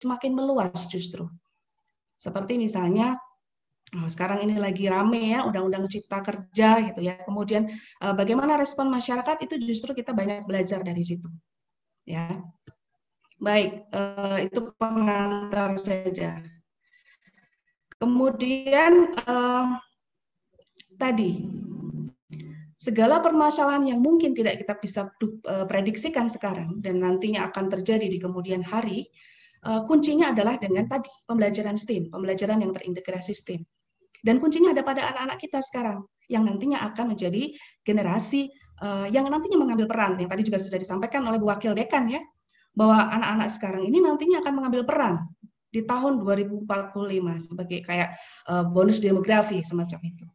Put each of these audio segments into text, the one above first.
semakin meluas justru. Seperti misalnya oh, sekarang ini lagi rame ya undang-undang cipta kerja gitu ya. Kemudian eh, bagaimana respon masyarakat itu justru kita banyak belajar dari situ. Ya. Baik, eh, itu pengantar saja. Kemudian tadi segala permasalahan yang mungkin tidak kita bisa eh, prediksikan sekarang dan nantinya akan terjadi di kemudian hari, eh, kuncinya adalah dengan tadi pembelajaran STEAM, pembelajaran yang terintegrasi STEAM. Dan kuncinya ada pada anak-anak kita sekarang yang nantinya akan menjadi generasi eh, yang nantinya mengambil peran yang tadi juga sudah disampaikan oleh Wakil Dekan ya bahwa anak-anak sekarang ini nantinya akan mengambil peran di tahun 2045 sebagai kayak bonus demografi semacam itu.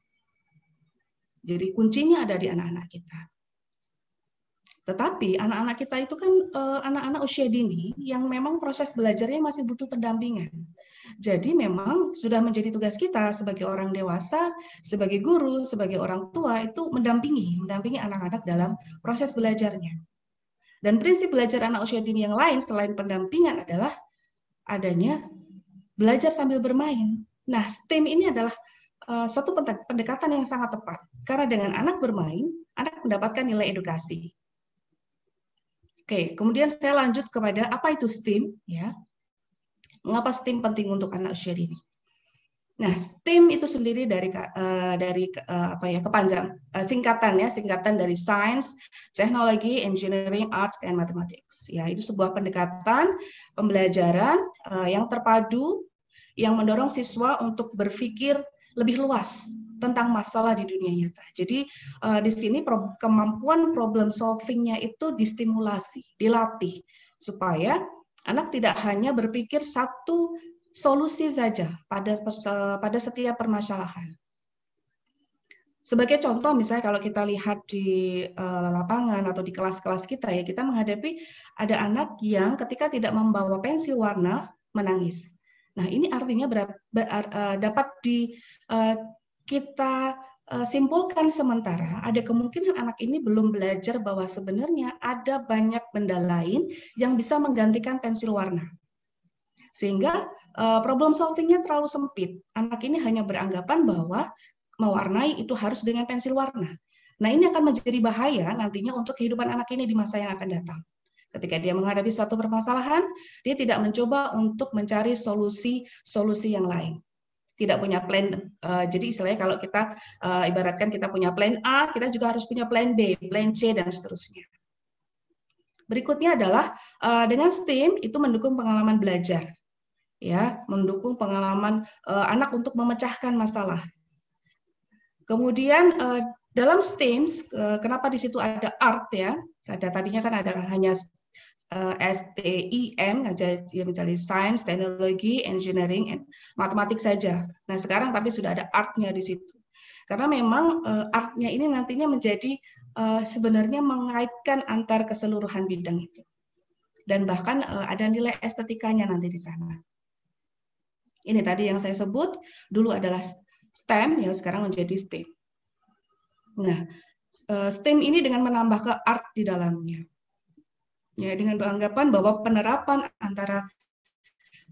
Jadi kuncinya ada di anak-anak kita. Tetapi anak-anak kita itu kan eh, anak-anak usia dini yang memang proses belajarnya masih butuh pendampingan. Jadi memang sudah menjadi tugas kita sebagai orang dewasa, sebagai guru, sebagai orang tua itu mendampingi, mendampingi anak-anak dalam proses belajarnya. Dan prinsip belajar anak usia dini yang lain selain pendampingan adalah adanya belajar sambil bermain. Nah, STEM ini adalah uh, suatu pendekatan yang sangat tepat. Karena dengan anak bermain, anak mendapatkan nilai edukasi. Oke, kemudian saya lanjut kepada apa itu STEAM, ya. Mengapa STEAM penting untuk anak usia dini? Nah, STEAM itu sendiri dari uh, dari uh, apa ya kepanjang uh, singkatan ya, singkatan dari Science, Technology, Engineering, Arts, and Mathematics. Ya, itu sebuah pendekatan pembelajaran uh, yang terpadu yang mendorong siswa untuk berpikir lebih luas tentang masalah di dunia nyata. Jadi uh, di sini pro kemampuan problem solvingnya itu distimulasi, dilatih supaya anak tidak hanya berpikir satu solusi saja pada pada setiap permasalahan. Sebagai contoh, misalnya kalau kita lihat di uh, lapangan atau di kelas-kelas kita ya, kita menghadapi ada anak yang ketika tidak membawa pensil warna menangis. Nah, ini artinya ber, ber, uh, dapat di uh, kita uh, simpulkan sementara ada kemungkinan anak ini belum belajar bahwa sebenarnya ada banyak benda lain yang bisa menggantikan pensil warna. Sehingga uh, problem solvingnya terlalu sempit. Anak ini hanya beranggapan bahwa mewarnai itu harus dengan pensil warna. Nah, ini akan menjadi bahaya nantinya untuk kehidupan anak ini di masa yang akan datang. Ketika dia menghadapi suatu permasalahan, dia tidak mencoba untuk mencari solusi-solusi yang lain. Tidak punya plan, uh, jadi istilahnya kalau kita uh, ibaratkan kita punya plan A, kita juga harus punya plan B, plan C, dan seterusnya. Berikutnya adalah uh, dengan STEAM itu mendukung pengalaman belajar, ya, mendukung pengalaman anak untuk memecahkan masalah. Kemudian dalam STEAM, kenapa di situ ada art ya? Ada tadinya kan ada hanya uh, eh, STIM aja ya misalnya Science, Teknologi, Engineering, and Matematik saja. Nah sekarang tapi sudah ada artnya di situ. Karena memang uh, artnya ini nantinya menjadi uh, sebenarnya mengaitkan antar keseluruhan bidang itu. Dan bahkan uh, ada nilai estetikanya nanti di sana. Ini tadi yang saya sebut dulu adalah STEM, yang sekarang menjadi STEM. Nah, STEM ini dengan menambah ke art di dalamnya ya dengan beranggapan bahwa penerapan antara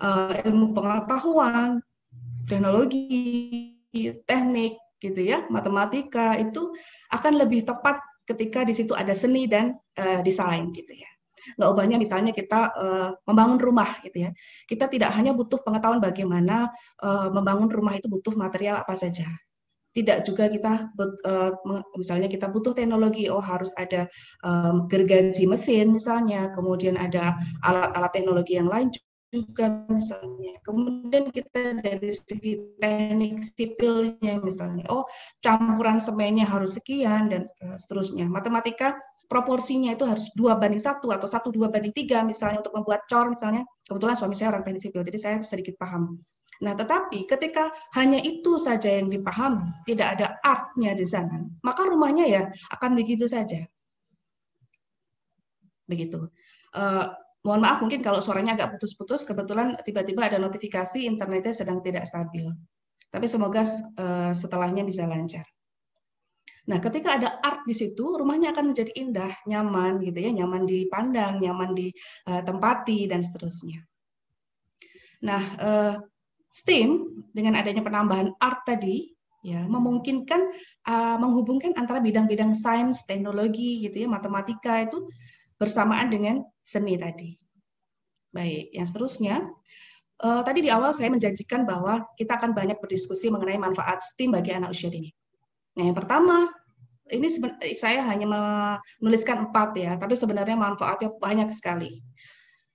uh, ilmu pengetahuan, teknologi, teknik gitu ya, matematika itu akan lebih tepat ketika di situ ada seni dan uh, desain gitu ya. Nggak ubahnya misalnya kita uh, membangun rumah gitu ya. Kita tidak hanya butuh pengetahuan bagaimana uh, membangun rumah itu butuh material apa saja tidak juga kita uh, misalnya kita butuh teknologi oh harus ada um, gergaji mesin misalnya kemudian ada alat-alat teknologi yang lain juga misalnya. Kemudian kita dari segi teknik sipilnya misalnya oh campuran semennya harus sekian dan uh, seterusnya. Matematika proporsinya itu harus dua banding satu atau satu dua banding tiga misalnya untuk membuat cor misalnya. Kebetulan suami saya orang teknik sipil jadi saya sedikit paham Nah, tetapi ketika hanya itu saja yang dipahami, tidak ada artnya di sana, maka rumahnya ya akan begitu saja. Begitu. Uh, mohon maaf mungkin kalau suaranya agak putus-putus, kebetulan tiba-tiba ada notifikasi internetnya sedang tidak stabil. Tapi semoga uh, setelahnya bisa lancar. Nah, ketika ada art di situ, rumahnya akan menjadi indah, nyaman gitu ya, nyaman dipandang, nyaman ditempati dan seterusnya. Nah, STEAM dengan adanya penambahan art tadi ya memungkinkan uh, menghubungkan antara bidang-bidang sains, teknologi gitu ya, matematika itu bersamaan dengan seni tadi. Baik, yang seterusnya uh, tadi di awal saya menjanjikan bahwa kita akan banyak berdiskusi mengenai manfaat STEAM bagi anak usia dini. Nah, yang pertama ini saya hanya menuliskan empat ya, tapi sebenarnya manfaatnya banyak sekali.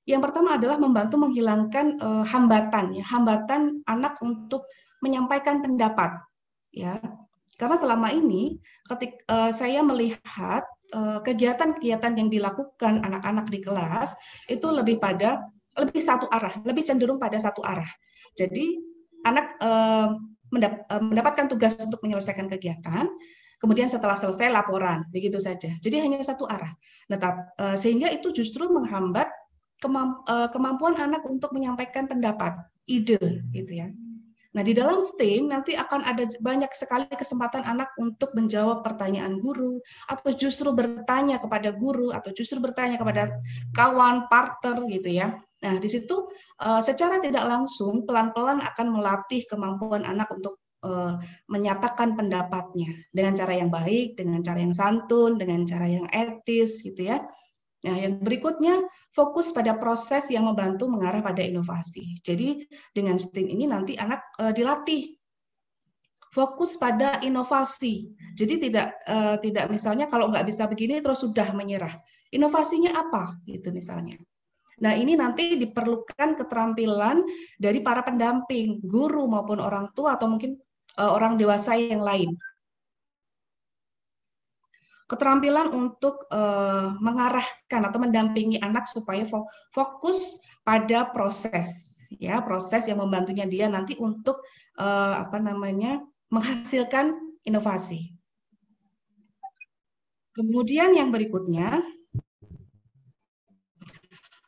Yang pertama adalah membantu menghilangkan uh, hambatan, ya, hambatan anak untuk menyampaikan pendapat, ya. Karena selama ini, ketika uh, saya melihat eh, kegiatan-kegiatan yang dilakukan anak-anak di kelas itu lebih pada lebih satu arah, lebih cenderung pada satu arah. Jadi anak uh, mendapatkan tugas untuk menyelesaikan kegiatan, kemudian setelah selesai laporan, begitu saja. Jadi hanya satu arah. Nah, sehingga itu justru menghambat Eh, kemampuan anak untuk menyampaikan pendapat, ide, gitu ya. Nah, di dalam STEAM nanti akan ada banyak sekali kesempatan anak untuk menjawab pertanyaan guru, atau justru bertanya kepada guru, atau justru bertanya kepada kawan, partner, gitu ya. Nah, di situ eh, secara tidak langsung pelan-pelan akan melatih kemampuan anak untuk eh, menyatakan pendapatnya dengan cara yang baik, dengan cara yang santun, dengan cara yang etis, gitu ya. Nah, yang berikutnya fokus pada proses yang membantu mengarah pada inovasi. Jadi dengan STEAM ini nanti anak uh, dilatih fokus pada inovasi. Jadi tidak uh, tidak misalnya kalau nggak bisa begini terus sudah menyerah. Inovasinya apa gitu misalnya. Nah, ini nanti diperlukan keterampilan dari para pendamping, guru maupun orang tua atau mungkin uh, orang dewasa yang lain keterampilan untuk uh, mengarahkan atau mendampingi anak supaya fokus pada proses ya proses yang membantunya dia nanti untuk uh, apa namanya menghasilkan inovasi. Kemudian yang berikutnya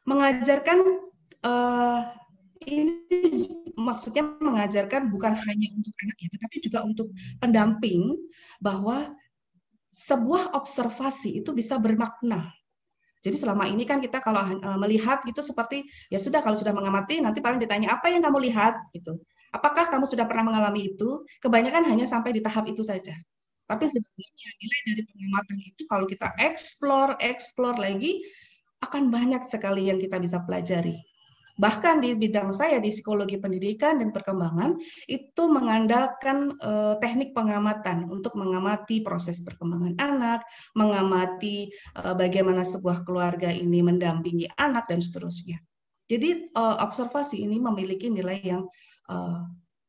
mengajarkan uh, ini maksudnya mengajarkan bukan hanya untuk anak ya, tetapi juga untuk pendamping bahwa sebuah observasi itu bisa bermakna. Jadi selama ini kan kita kalau uh, melihat gitu seperti ya sudah kalau sudah mengamati nanti paling ditanya apa yang kamu lihat gitu. Apakah kamu sudah pernah mengalami itu? Kebanyakan hanya sampai di tahap itu saja. Tapi sebenarnya nilai dari pengamatan itu kalau kita explore, explore lagi akan banyak sekali yang kita bisa pelajari. Bahkan di bidang saya di psikologi pendidikan dan perkembangan itu mengandalkan uh, teknik pengamatan untuk mengamati proses perkembangan anak, mengamati uh, bagaimana sebuah keluarga ini mendampingi anak dan seterusnya. Jadi uh, observasi ini memiliki nilai yang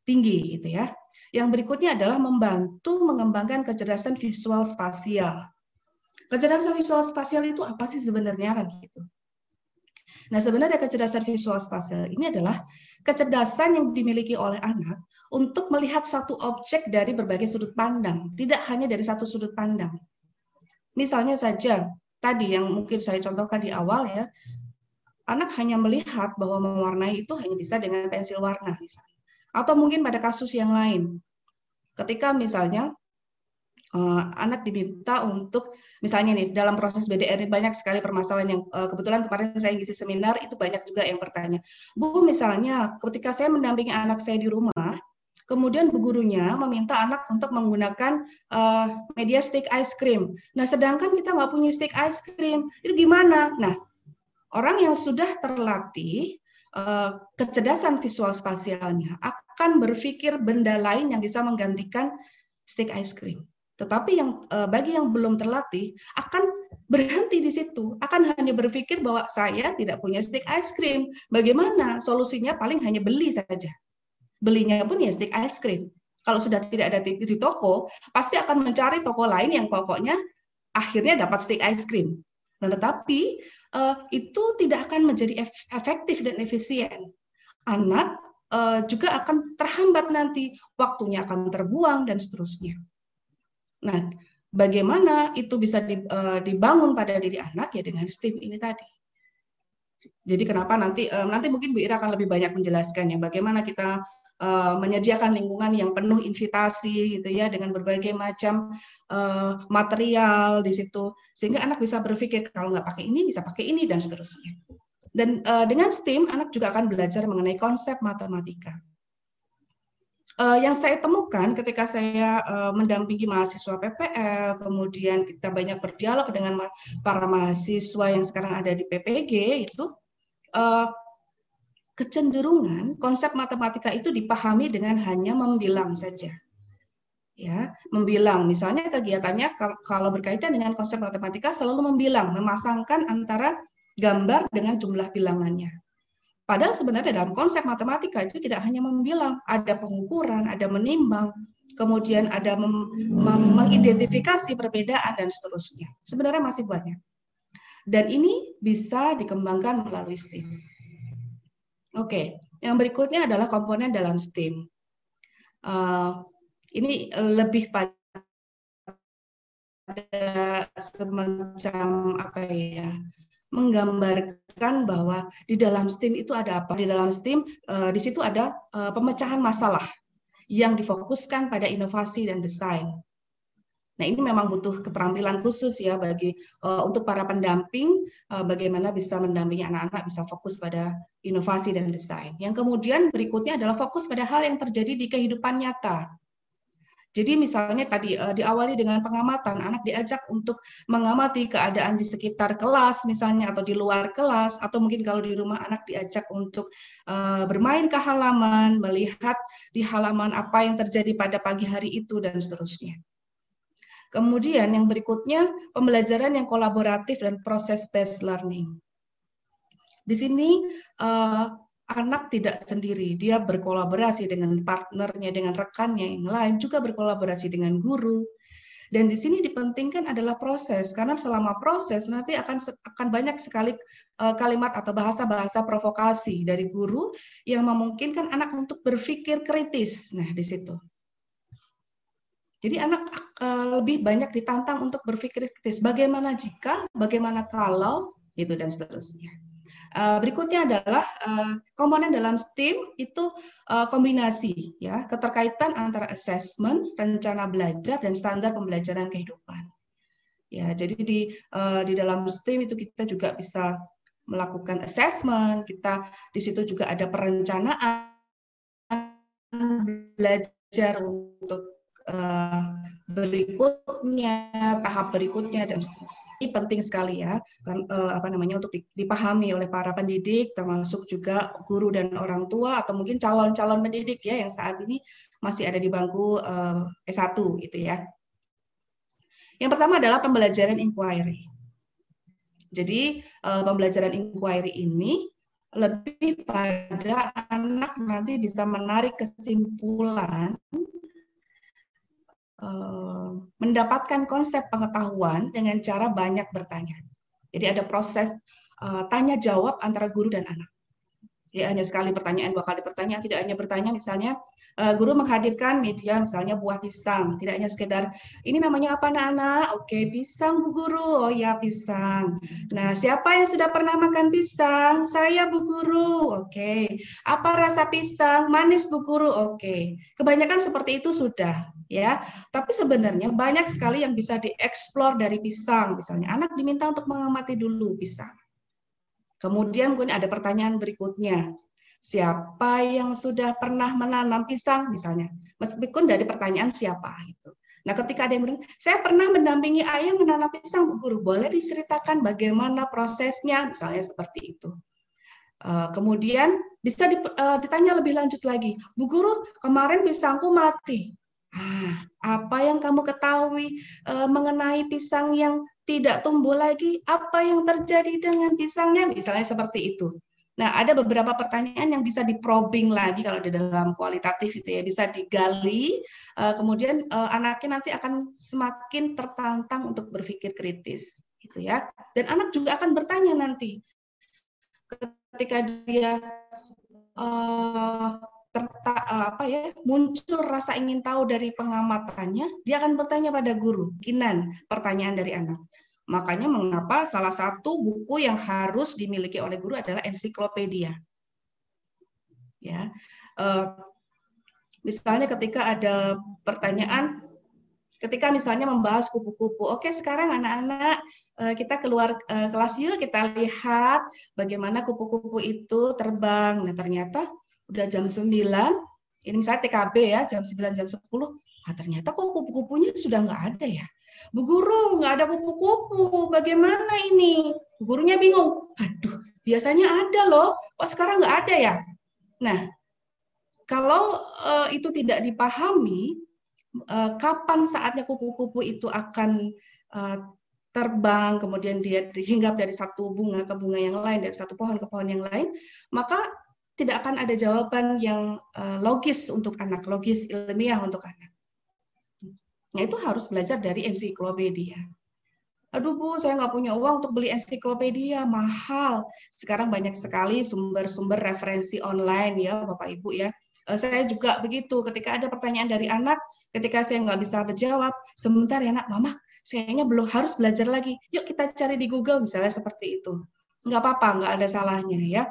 tinggi gitu ya. Yang berikutnya adalah membantu mengembangkan kecerdasan visual spasial. Kecerdasan visual spasial itu apa sih sebenarnya kan gitu? Nah, sebenarnya kecerdasan visual spasial ini adalah kecerdasan yang dimiliki oleh anak untuk melihat satu objek dari berbagai sudut pandang, tidak hanya dari satu sudut pandang. Misalnya saja, tadi yang mungkin saya contohkan di awal ya, anak hanya melihat bahwa mewarnai itu hanya bisa dengan pensil warna misalnya. Atau mungkin pada kasus yang lain. Ketika misalnya uh, anak diminta untuk misalnya nih dalam proses BDR banyak sekali permasalahan yang uh, kebetulan kemarin saya ngisi seminar itu banyak juga yang bertanya Bu misalnya ketika saya mendampingi anak saya di rumah kemudian bu gurunya meminta anak untuk menggunakan uh, media stick ice cream. Nah sedangkan kita nggak punya stick ice cream itu gimana? Nah orang yang sudah terlatih kecerdasan visual spasialnya akan berpikir benda lain yang bisa menggantikan stick ice cream tetapi yang eh, bagi yang belum terlatih akan berhenti di situ, akan hanya berpikir bahwa saya tidak punya stick ice cream. Bagaimana solusinya? Paling hanya beli saja. Belinya pun ya stick ice cream. Kalau sudah tidak ada di, toko, pasti akan mencari toko lain yang pokoknya akhirnya dapat stick ice cream. Nah, tetapi uh, itu tidak akan menjadi efektif dan efisien. Anak uh, juga akan terhambat nanti, waktunya akan terbuang dan seterusnya. Nah, bagaimana itu bisa eh, dibangun pada diri anak ya dengan STEAM ini tadi. Jadi kenapa nanti eh, nanti mungkin Bu Ira akan lebih banyak menjelaskan ya bagaimana kita eh, menyediakan lingkungan yang penuh invitasi gitu ya dengan berbagai macam material di situ sehingga anak bisa berpikir kalau nggak pakai ini bisa pakai ini dan seterusnya. Dan dengan STEAM, anak juga akan belajar mengenai konsep matematika. Uh, yang saya temukan ketika saya uh, mendampingi mahasiswa PPL, kemudian kita banyak berdialog dengan ma para mahasiswa yang sekarang ada di PPG, itu uh, kecenderungan konsep matematika itu dipahami dengan hanya membilang saja. Ya, membilang. Misalnya kegiatannya kalau berkaitan dengan konsep matematika selalu membilang, memasangkan antara gambar dengan jumlah bilangannya. Padahal sebenarnya dalam konsep matematika itu tidak hanya membilang, ada pengukuran, ada menimbang, kemudian ada mengidentifikasi perbedaan dan seterusnya. Sebenarnya masih banyak. Dan ini bisa dikembangkan melalui STEAM. Oke, yang berikutnya adalah komponen dalam STEAM. Uh, ini lebih pada semacam apa ya menggambarkan bahwa di dalam STEAM itu ada apa? Di dalam STEAM uh, di situ ada uh, pemecahan masalah yang difokuskan pada inovasi dan desain. Nah, ini memang butuh keterampilan khusus ya bagi uh, untuk para pendamping bagaimana bisa mendampingi anak-anak bisa fokus pada inovasi dan desain. Yang kemudian berikutnya adalah fokus pada hal yang terjadi di kehidupan nyata. Jadi misalnya tadi uh, diawali dengan pengamatan, anak diajak untuk mengamati keadaan di sekitar kelas misalnya atau di luar kelas atau mungkin kalau di rumah anak diajak untuk uh, bermain ke halaman, melihat di halaman apa yang terjadi pada pagi hari itu dan seterusnya. Kemudian yang berikutnya pembelajaran yang kolaboratif dan proses based learning. Di sini uh, anak tidak sendiri, dia berkolaborasi dengan partnernya, dengan rekannya yang lain, juga berkolaborasi dengan guru. Dan di sini dipentingkan adalah proses, karena selama proses nanti akan akan banyak sekali uh, kalimat atau bahasa-bahasa provokasi dari guru yang memungkinkan anak untuk berpikir kritis. Nah, di situ. Jadi anak uh, lebih banyak ditantang untuk berpikir kritis. Bagaimana jika, bagaimana kalau, itu dan seterusnya. Eh, berikutnya adalah eh, komponen dalam STEAM itu eh, kombinasi ya keterkaitan antara assessment, rencana belajar dan standar pembelajaran kehidupan. Ya, jadi di di dalam STEAM itu kita juga bisa melakukan assessment, kita di situ juga ada perencanaan belajar untuk berikutnya, tahap berikutnya dan. Ini penting sekali ya, kan, eh, apa namanya untuk dipahami oleh para pendidik, termasuk juga guru dan orang tua atau mungkin calon-calon pendidik ya yang saat ini masih ada di bangku eh, S1 gitu ya. Yang pertama adalah pembelajaran inquiry. Jadi eh, pembelajaran inquiry ini lebih pada anak nanti bisa menarik kesimpulan mendapatkan konsep pengetahuan dengan cara banyak bertanya. Jadi ada proses uh, tanya jawab antara guru dan anak. Jadi hanya sekali pertanyaan, dua kali pertanyaan, tidak hanya bertanya misalnya uh, guru menghadirkan media misalnya buah pisang, tidak hanya sekedar ini namanya apa anak-anak? Oke, pisang Bu Guru. Oh ya, pisang. Nah, siapa yang sudah pernah makan pisang? Saya Bu Guru. Oke. Apa rasa pisang? Manis Bu Guru. Oke. Kebanyakan seperti itu sudah ya. Tapi sebenarnya banyak sekali yang bisa dieksplor dari pisang. Misalnya anak diminta untuk mengamati dulu pisang. Kemudian mungkin ada pertanyaan berikutnya. Siapa yang sudah pernah menanam pisang misalnya? Meskipun dari pertanyaan siapa itu. Nah, ketika ada yang bilang, saya pernah mendampingi ayah menanam pisang, Bu Guru, boleh diceritakan bagaimana prosesnya, misalnya seperti itu. Eh, kemudian bisa eh, ditanya lebih lanjut lagi, Bu Guru, kemarin pisangku mati. Ah, apa yang kamu ketahui uh, mengenai pisang yang tidak tumbuh lagi? Apa yang terjadi dengan pisangnya? Misalnya seperti itu. Nah, ada beberapa pertanyaan yang bisa diprobing lagi kalau di dalam kualitatif itu ya, bisa digali. Uh, kemudian uh, anaknya nanti akan semakin tertantang untuk berpikir kritis, gitu ya. Dan anak juga akan bertanya nanti ketika dia uh, terta, eh, apa ya muncul rasa ingin tahu dari pengamatannya, dia akan bertanya pada guru. Kinan pertanyaan dari anak. Makanya mengapa salah satu buku yang harus dimiliki oleh guru adalah ensiklopedia. Ya, uh, misalnya ketika ada pertanyaan, ketika misalnya membahas kupu-kupu. Oke, sekarang anak-anak eh, kita keluar eh, kelas yuk kita lihat bagaimana kupu-kupu itu terbang. Nah, ternyata udah jam 9, ini misalnya TKB ya, jam 9, jam 10, ah, ternyata kok kupu-kupunya sudah nggak ada ya. Bu Guru, nggak ada kupu-kupu, bagaimana ini? Bu gurunya bingung, aduh, biasanya ada loh, kok sekarang nggak ada ya? Nah, kalau uh, itu tidak dipahami, uh, kapan saatnya kupu-kupu itu akan uh, terbang, kemudian dia hinggap dari satu bunga ke bunga yang lain, dari satu pohon ke pohon yang lain, maka tidak akan ada jawaban yang uh, logis untuk anak, logis ilmiah untuk anak. Nah, itu harus belajar dari ensiklopedia. Aduh Bu, saya nggak punya uang untuk beli ensiklopedia, mahal. Sekarang banyak sekali sumber-sumber referensi online ya Bapak Ibu ya. Saya juga begitu, ketika ada pertanyaan dari anak, Ketika saya nggak bisa menjawab, sebentar ya nak, mama, sayangnya belum harus belajar lagi. Yuk kita cari di Google misalnya seperti itu. Nggak apa-apa, nggak ada salahnya ya.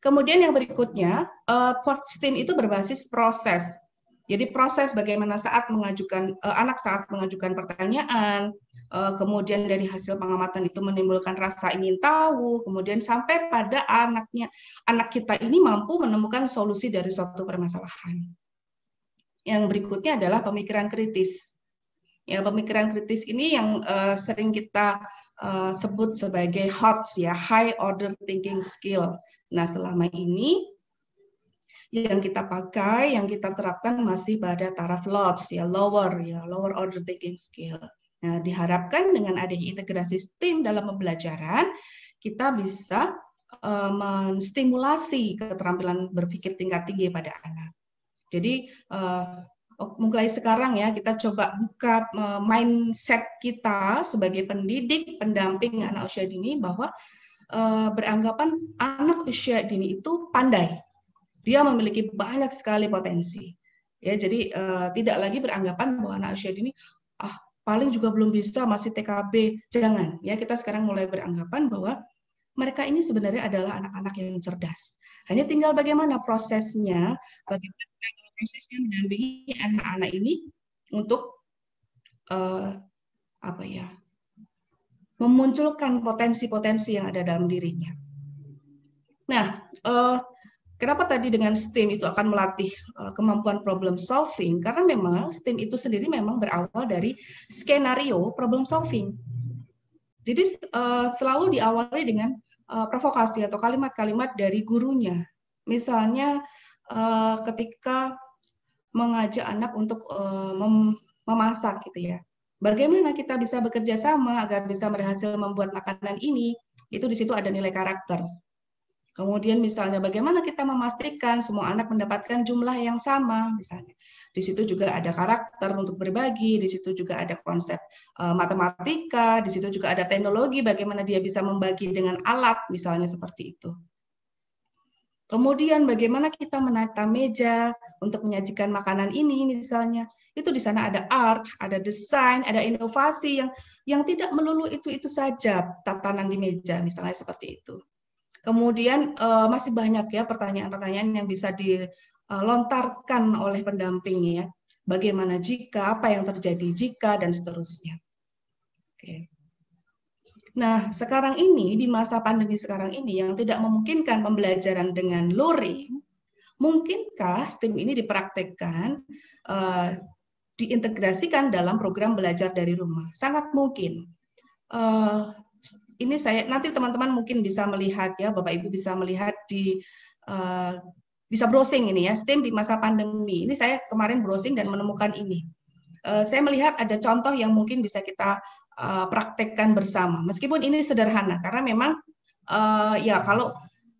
Kemudian yang berikutnya, uh, STEAM itu berbasis proses. Jadi proses bagaimana saat mengajukan uh, anak saat mengajukan pertanyaan, uh, kemudian dari hasil pengamatan itu menimbulkan rasa ingin tahu, kemudian sampai pada anaknya anak kita ini mampu menemukan solusi dari suatu permasalahan. Yang berikutnya adalah pemikiran kritis. Ya, pemikiran kritis ini yang uh, sering kita uh, sebut sebagai HOTS ya, high order thinking skill. Nah, selama ini yang kita pakai, yang kita terapkan masih pada taraf LOTS ya, lower ya, lower order thinking skill. Nah, diharapkan dengan adanya integrasi STEAM dalam pembelajaran, kita bisa uh, menstimulasi keterampilan berpikir tingkat tinggi pada anak. Jadi mulai sekarang ya kita coba buka uh, mindset kita sebagai pendidik, pendamping anak usia dini bahwa uh, beranggapan anak usia dini itu pandai. Dia memiliki banyak sekali potensi. Ya, jadi uh, tidak lagi beranggapan bahwa anak usia dini ah paling juga belum bisa masih TKB. Jangan ya kita sekarang mulai beranggapan bahwa mereka ini sebenarnya adalah anak-anak yang cerdas. Hanya tinggal bagaimana prosesnya, bagaimana prosesnya mendampingi anak-anak ini untuk uh, apa ya, memunculkan potensi-potensi yang ada dalam dirinya. Nah, uh, kenapa tadi dengan STEAM itu akan melatih uh, kemampuan problem solving? Karena memang STEAM itu sendiri memang berawal dari skenario problem solving. Jadi uh, selalu diawali dengan uh, provokasi atau kalimat-kalimat dari gurunya. Misalnya uh, ketika mengajak anak untuk mem memasak gitu ya. Bagaimana kita bisa bekerja sama agar bisa berhasil membuat makanan ini? Itu di situ ada nilai karakter. Kemudian misalnya bagaimana kita memastikan semua anak mendapatkan jumlah yang sama misalnya. Di situ juga ada karakter untuk berbagi, di situ juga ada konsep uh, matematika, di situ juga ada teknologi bagaimana dia bisa membagi dengan alat misalnya seperti itu. Kemudian bagaimana kita menata meja untuk menyajikan makanan ini misalnya. Itu di sana ada art, ada desain, ada inovasi yang yang tidak melulu itu-itu saja tatanan di meja misalnya seperti itu. Kemudian uh, masih banyak ya pertanyaan-pertanyaan yang bisa dilontarkan oleh pendamping ya. Bagaimana jika, apa yang terjadi jika dan seterusnya. Oke. Nah, sekarang ini di masa pandemi sekarang ini yang tidak memungkinkan pembelajaran dengan luring, mungkinkah STEAM ini dipraktekkan uh, diintegrasikan dalam program belajar dari rumah? Sangat mungkin. Uh, ini saya nanti teman-teman mungkin bisa melihat ya Bapak Ibu bisa melihat di uh, bisa browsing ini ya STEAM di masa pandemi. Ini saya kemarin browsing dan menemukan ini. Uh, saya melihat ada contoh yang mungkin bisa kita uh, praktekkan bersama. Meskipun ini sederhana karena memang uh, ya kalau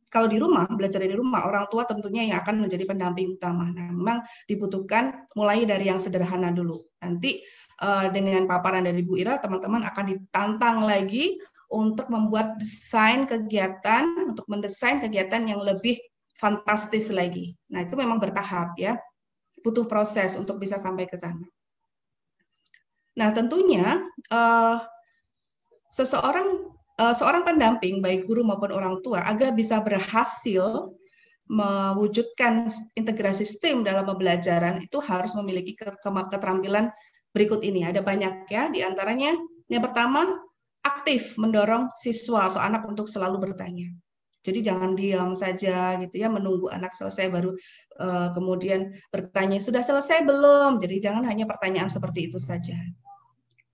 kalau di rumah belajar dari rumah orang tua tentunya yang akan menjadi pendamping utama. Nah, memang dibutuhkan mulai dari yang sederhana dulu. Nanti uh, dengan paparan dari Bu Ira teman-teman akan ditantang lagi untuk membuat desain kegiatan, untuk mendesain kegiatan yang lebih fantastis lagi. Nah, itu memang bertahap ya. Butuh proses untuk bisa sampai ke sana. Nah, tentunya uh, seseorang uh, seorang pendamping baik guru maupun orang tua agar bisa berhasil mewujudkan integrasi STEAM dalam pembelajaran itu harus memiliki keterampilan berikut ini. Ada banyak ya, di antaranya yang pertama aktif mendorong siswa atau anak untuk selalu bertanya. Jadi jangan diam saja gitu ya menunggu anak selesai baru uh, kemudian bertanya sudah selesai belum. Jadi jangan hanya pertanyaan seperti itu saja.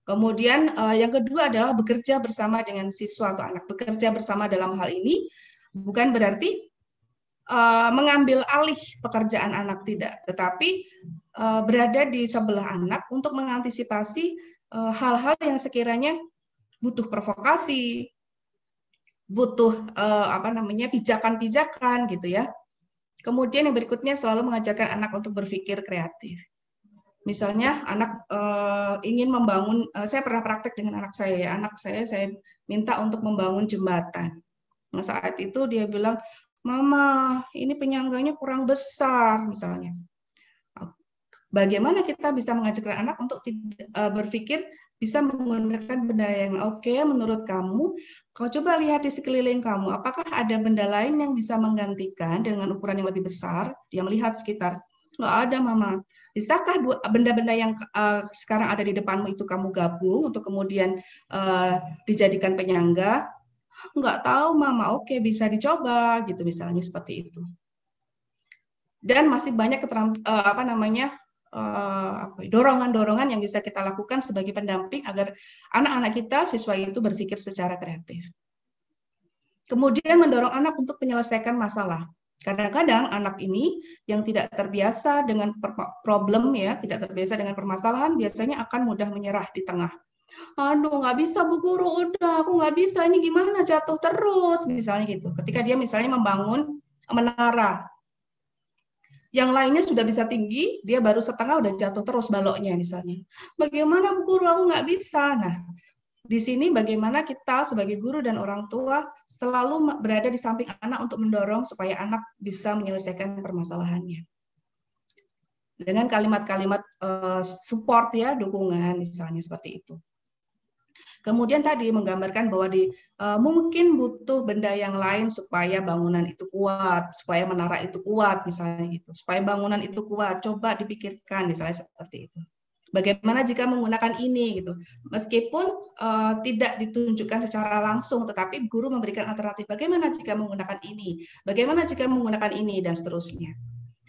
Kemudian uh, yang kedua adalah bekerja bersama dengan siswa atau anak. Bekerja bersama dalam hal ini bukan berarti uh, mengambil alih pekerjaan anak tidak, tetapi uh, berada di sebelah anak untuk mengantisipasi hal-hal yang sekiranya butuh provokasi, butuh uh, apa namanya pijakan-pijakan gitu ya. Kemudian yang berikutnya selalu mengajarkan anak untuk berpikir kreatif. Misalnya anak uh, ingin membangun, uh, saya pernah praktek dengan anak saya ya, anak saya saya minta untuk membangun jembatan. Nah, saat itu dia bilang, Mama, ini penyangganya kurang besar misalnya. Bagaimana kita bisa mengajarkan anak untuk uh, berpikir bisa menggunakan benda yang oke okay, menurut kamu. Kau coba lihat di sekeliling kamu, apakah ada benda lain yang bisa menggantikan dengan ukuran yang lebih besar? Dia melihat sekitar. Nggak ada, Mama. Bisakah benda-benda yang uh, sekarang ada di depanmu itu kamu gabung untuk kemudian uh, dijadikan penyangga? Nggak tahu, Mama. Oke, bisa dicoba, gitu misalnya seperti itu. Dan masih banyak keteram, uh, apa namanya ya, dorongan-dorongan yang bisa kita lakukan sebagai pendamping agar anak-anak kita siswa itu berpikir secara kreatif. Kemudian mendorong anak untuk menyelesaikan masalah. Kadang-kadang anak ini yang tidak terbiasa dengan problem ya, tidak terbiasa dengan permasalahan, biasanya akan mudah menyerah di tengah. Aduh, nggak bisa Bu Guru, udah aku nggak bisa, ini gimana jatuh terus, misalnya gitu. Ketika dia misalnya membangun menara, yang lainnya sudah bisa tinggi, dia baru setengah udah jatuh terus baloknya misalnya. Bagaimana Bu Guru aku nggak bisa? Nah, di sini bagaimana kita sebagai guru dan orang tua selalu berada di samping anak untuk mendorong supaya anak bisa menyelesaikan permasalahannya. Dengan kalimat-kalimat uh, support ya, dukungan misalnya seperti itu. Kemudian tadi menggambarkan bahwa di uh, mungkin butuh benda yang lain supaya bangunan itu kuat, supaya menara itu kuat misalnya gitu. Supaya bangunan itu kuat, coba dipikirkan misalnya seperti itu. Bagaimana jika menggunakan ini gitu. Meskipun uh, tidak ditunjukkan secara langsung tetapi guru memberikan alternatif bagaimana jika menggunakan ini, bagaimana jika menggunakan ini dan seterusnya.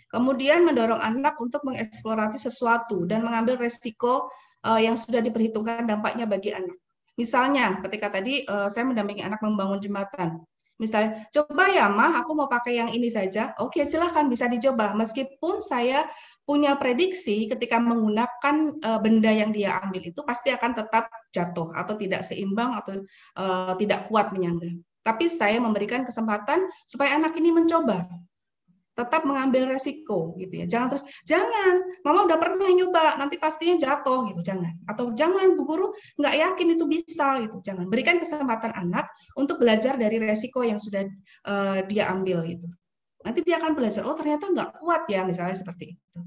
Kemudian mendorong anak untuk mengeksplorasi sesuatu dan mengambil resiko uh, yang sudah diperhitungkan dampaknya bagi anak. Misalnya, ketika tadi uh, saya mendampingi anak membangun jembatan, misalnya, coba ya mah, aku mau pakai yang ini saja. Oke, silahkan bisa dicoba. Meskipun saya punya prediksi ketika menggunakan uh, benda yang dia ambil itu pasti akan tetap jatuh atau tidak seimbang atau uh, tidak kuat menyangga. Tapi saya memberikan kesempatan supaya anak ini mencoba tetap mengambil resiko gitu ya. Jangan terus jangan, mama udah pernah nyoba, nanti pastinya jatuh gitu, jangan. Atau jangan Bu Guru nggak yakin itu bisa gitu. Jangan. Berikan kesempatan anak untuk belajar dari resiko yang sudah uh, dia ambil gitu. Nanti dia akan belajar, oh ternyata nggak kuat ya misalnya seperti itu.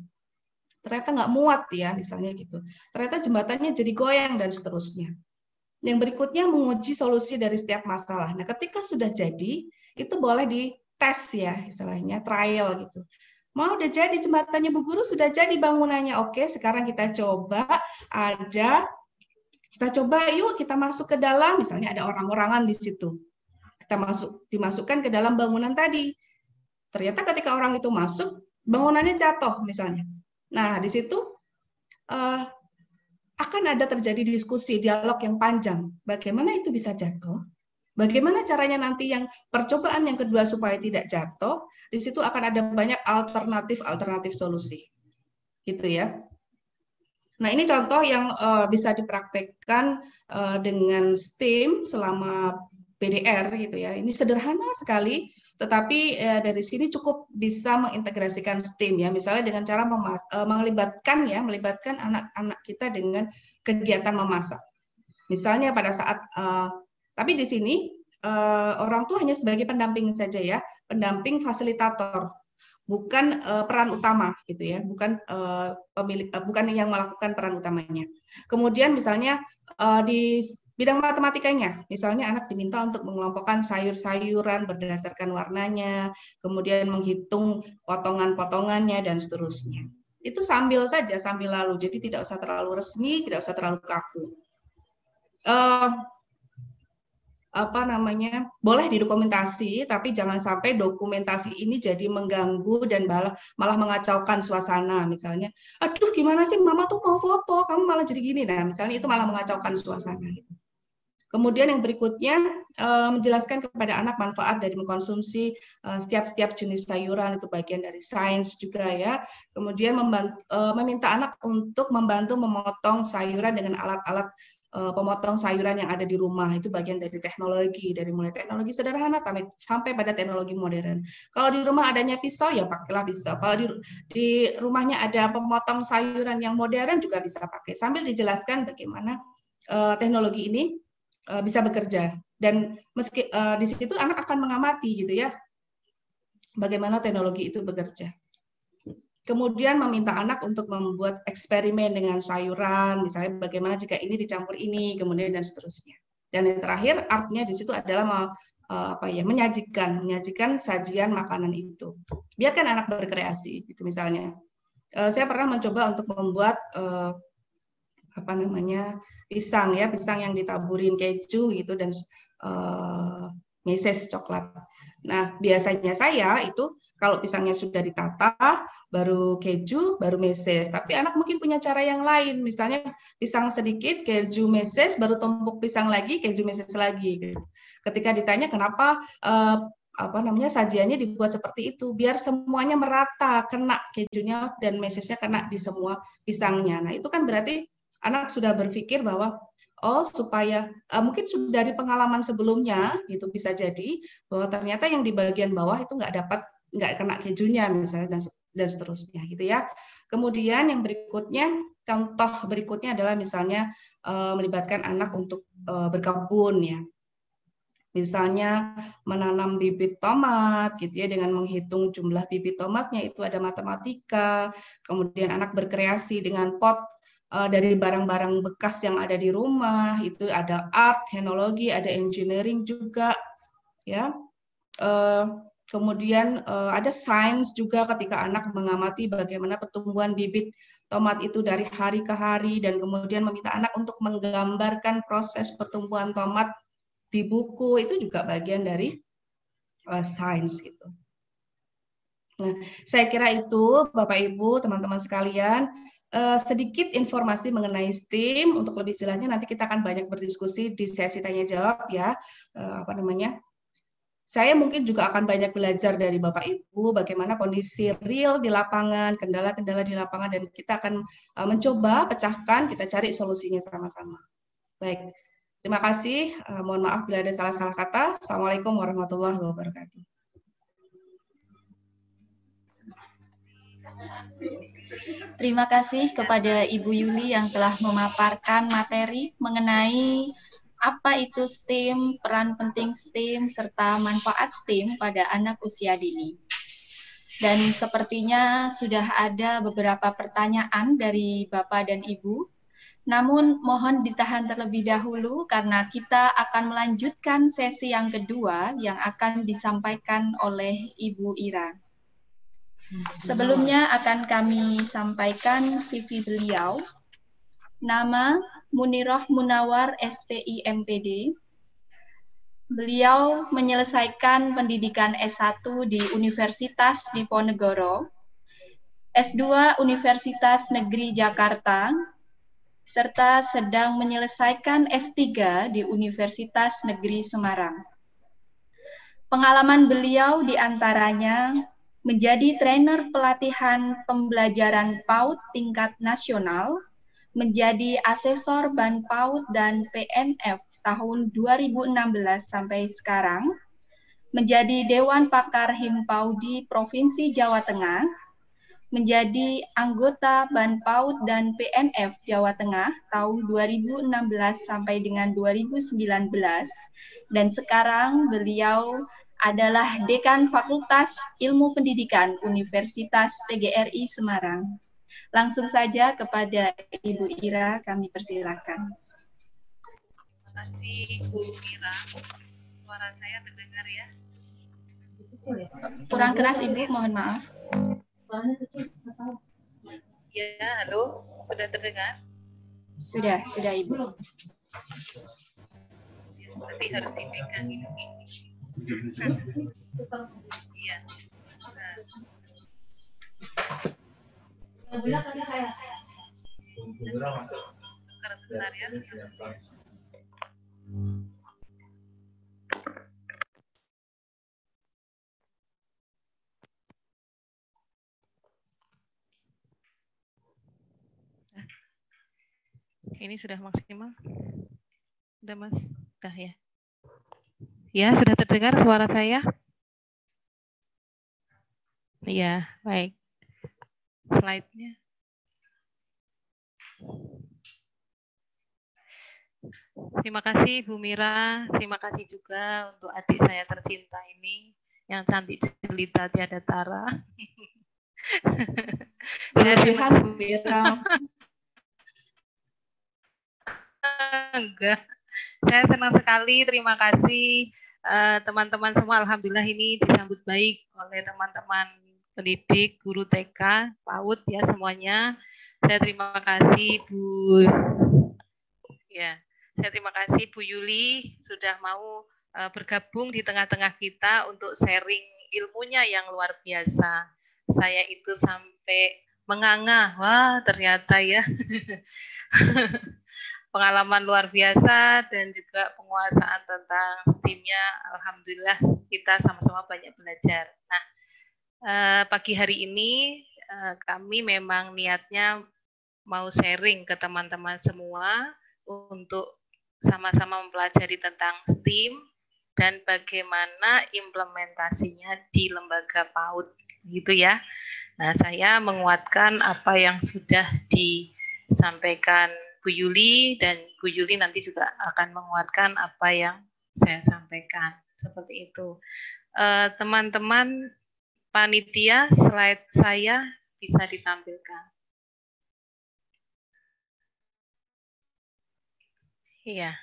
Ternyata nggak muat ya misalnya gitu. Ternyata jembatannya jadi goyang dan seterusnya. Yang berikutnya menguji solusi dari setiap masalah. Nah, ketika sudah jadi, itu boleh di tes ya istilahnya trial gitu. Mau udah jadi jembatannya Bu Guru sudah jadi bangunannya. Oke, sekarang kita coba ada kita coba yuk kita masuk ke dalam misalnya ada orang-orangan di situ. Kita masuk dimasukkan ke dalam bangunan tadi. Ternyata ketika orang itu masuk bangunannya jatuh misalnya. Nah, di situ uh, akan ada terjadi diskusi, dialog yang panjang. Bagaimana itu bisa jatuh? Bagaimana caranya nanti yang percobaan yang kedua supaya tidak jatuh? Di situ akan ada banyak alternatif-alternatif solusi. Gitu ya. Nah, ini contoh yang uh, bisa dipraktekkan uh, dengan STEAM selama PDR gitu ya. Ini sederhana sekali, tetapi uh, dari sini cukup bisa mengintegrasikan STEAM ya. Misalnya dengan cara uh, melibatkan ya, melibatkan anak-anak kita dengan kegiatan memasak. Misalnya pada saat uh, tapi di sini uh, orang tua hanya sebagai pendamping saja ya, pendamping fasilitator, bukan uh, peran utama gitu ya, bukan uh, pemilik, uh, bukan yang melakukan peran utamanya. Kemudian misalnya uh, di bidang matematikanya, misalnya anak diminta untuk mengelompokkan sayur-sayuran berdasarkan warnanya, kemudian menghitung potongan-potongannya dan seterusnya. itu sambil saja sambil lalu. Jadi tidak usah terlalu resmi tidak usah terlalu kaku. Uh, apa namanya? Boleh didokumentasi tapi jangan sampai dokumentasi ini jadi mengganggu dan malah mengacaukan suasana. Misalnya aduh gimana sih? Mama tuh mau foto kamu malah jadi gini. Nah misalnya itu malah mengacaukan suasana gitu Kemudian yang berikutnya uh, menjelaskan kepada anak manfaat dari mengkonsumsi uh, setiap-setiap jenis sayuran itu bagian dari sains juga ya. Kemudian membantu, uh, meminta anak untuk membantu memotong sayuran dengan alat-alat pemotong sayuran yang ada di rumah itu bagian dari teknologi dari mulai teknologi sederhana sampai sampai pada teknologi modern. Kalau di rumah adanya pisau ya pakailah pisau. Kalau di di rumahnya ada pemotong sayuran yang modern juga bisa pakai. Sambil dijelaskan bagaimana teknologi ini uh, bisa bekerja dan meski uh, di situ anak akan mengamati gitu ya bagaimana teknologi itu bekerja. Kemudian meminta anak untuk membuat eksperimen dengan sayuran, misalnya bagaimana jika ini dicampur ini, kemudian dan seterusnya. Dan yang terakhir artinya di situ adalah uh, apa ya menyajikan, menyajikan sajian makanan itu. Biarkan anak berkreasi, gitu misalnya. Saya pernah mencoba untuk membuat apa namanya pisang ya pisang yang ditaburin keju gitu dan uh, meses coklat. Nah biasanya saya itu kalau pisangnya sudah ditata baru keju baru meses. Tapi anak mungkin punya cara yang lain. Misalnya pisang sedikit keju meses baru tumpuk pisang lagi keju meses lagi. Gitu. Ketika ditanya kenapa uh, apa namanya sajiannya dibuat seperti itu biar semuanya merata kena kejunya dan mesesnya kena di semua pisangnya. Nah itu kan berarti anak sudah berpikir bahwa oh supaya uh, mungkin sudah dari pengalaman sebelumnya itu bisa jadi bahwa ternyata yang di bagian bawah itu nggak dapat nggak kena kejunya misalnya dan dan seterusnya gitu ya. Kemudian yang berikutnya contoh berikutnya adalah misalnya uh, melibatkan anak untuk uh, berkebun ya. Misalnya menanam bibit tomat gitu ya dengan menghitung jumlah bibit tomatnya itu ada matematika. Kemudian anak berkreasi dengan pot uh, dari barang-barang bekas yang ada di rumah itu ada art, teknologi, ada engineering juga ya. Uh, kemudian uh, ada sains juga ketika anak mengamati bagaimana pertumbuhan bibit tomat itu dari hari ke hari dan kemudian meminta anak untuk menggambarkan proses pertumbuhan tomat di buku itu juga bagian dari sains gitu. Nah, saya kira itu Bapak Ibu, teman-teman sekalian, uh, sedikit informasi mengenai STEAM. Untuk lebih jelasnya nanti kita akan banyak berdiskusi di sesi tanya jawab ya. Uh, apa namanya? Saya mungkin juga akan banyak belajar dari Bapak Ibu bagaimana kondisi real di lapangan, kendala-kendala di lapangan dan kita akan uh, mencoba pecahkan, kita cari solusinya sama-sama. Baik. Terima kasih. Mohon maaf bila ada salah-salah kata. Assalamualaikum warahmatullahi wabarakatuh. Terima kasih kepada Ibu Yuli yang telah memaparkan materi mengenai apa itu STEAM, peran penting STEAM, serta manfaat STEAM pada anak usia dini. Dan sepertinya sudah ada beberapa pertanyaan dari Bapak dan Ibu. Namun mohon ditahan terlebih dahulu karena kita akan melanjutkan sesi yang kedua yang akan disampaikan oleh Ibu Ira. Sebelumnya akan kami sampaikan CV beliau. Nama Munirah Munawar SPI MPD. Beliau menyelesaikan pendidikan S1 di Universitas Diponegoro, S2 Universitas Negeri Jakarta, serta sedang menyelesaikan S3 di Universitas Negeri Semarang. Pengalaman beliau di antaranya menjadi trainer pelatihan pembelajaran PAUD tingkat nasional, menjadi asesor ban PAUD dan PNF tahun 2016 sampai sekarang, menjadi Dewan Pakar Himpaudi Provinsi Jawa Tengah, menjadi anggota Ban PAUD dan PNF Jawa Tengah tahun 2016 sampai dengan 2019 dan sekarang beliau adalah Dekan Fakultas Ilmu Pendidikan Universitas PGRI Semarang. Langsung saja kepada Ibu Ira kami persilakan. Terima kasih Bu Ira. Suara saya terdengar ya? Kurang keras Ibu, mohon maaf. Ya, halo, sudah terdengar? Sudah, sudah Ibu. Berarti harus dipegang ini. Ini sudah maksimal? Sudah Mas? Sudah ya? Ya, sudah terdengar suara saya? Iya, baik. Slide-nya. Terima kasih Bu Mira, terima kasih juga untuk adik saya tercinta ini yang cantik jelita tiada tara. Berlebihan Bu Mira. Enggak. Saya senang sekali. Terima kasih eh, teman-teman uh, semua. Alhamdulillah ini disambut baik oleh teman-teman pendidik, guru TK, PAUD ya semuanya. Saya terima kasih Bu. Ya, saya terima kasih Bu Yuli sudah mau uh, bergabung di tengah-tengah kita untuk sharing ilmunya yang luar biasa. Saya itu sampai menganga, wah ternyata ya pengalaman luar biasa dan juga penguasaan tentang STEAM-nya. Alhamdulillah kita sama-sama banyak belajar. Nah, eh, pagi hari ini eh, kami memang niatnya mau sharing ke teman-teman semua untuk sama-sama mempelajari tentang STEAM dan bagaimana implementasinya di lembaga PAUD gitu ya. Nah, saya menguatkan apa yang sudah disampaikan Bu Yuli dan Bu Yuli nanti juga akan menguatkan apa yang saya sampaikan seperti itu. Eh, teman-teman uh, panitia slide saya bisa ditampilkan. Iya,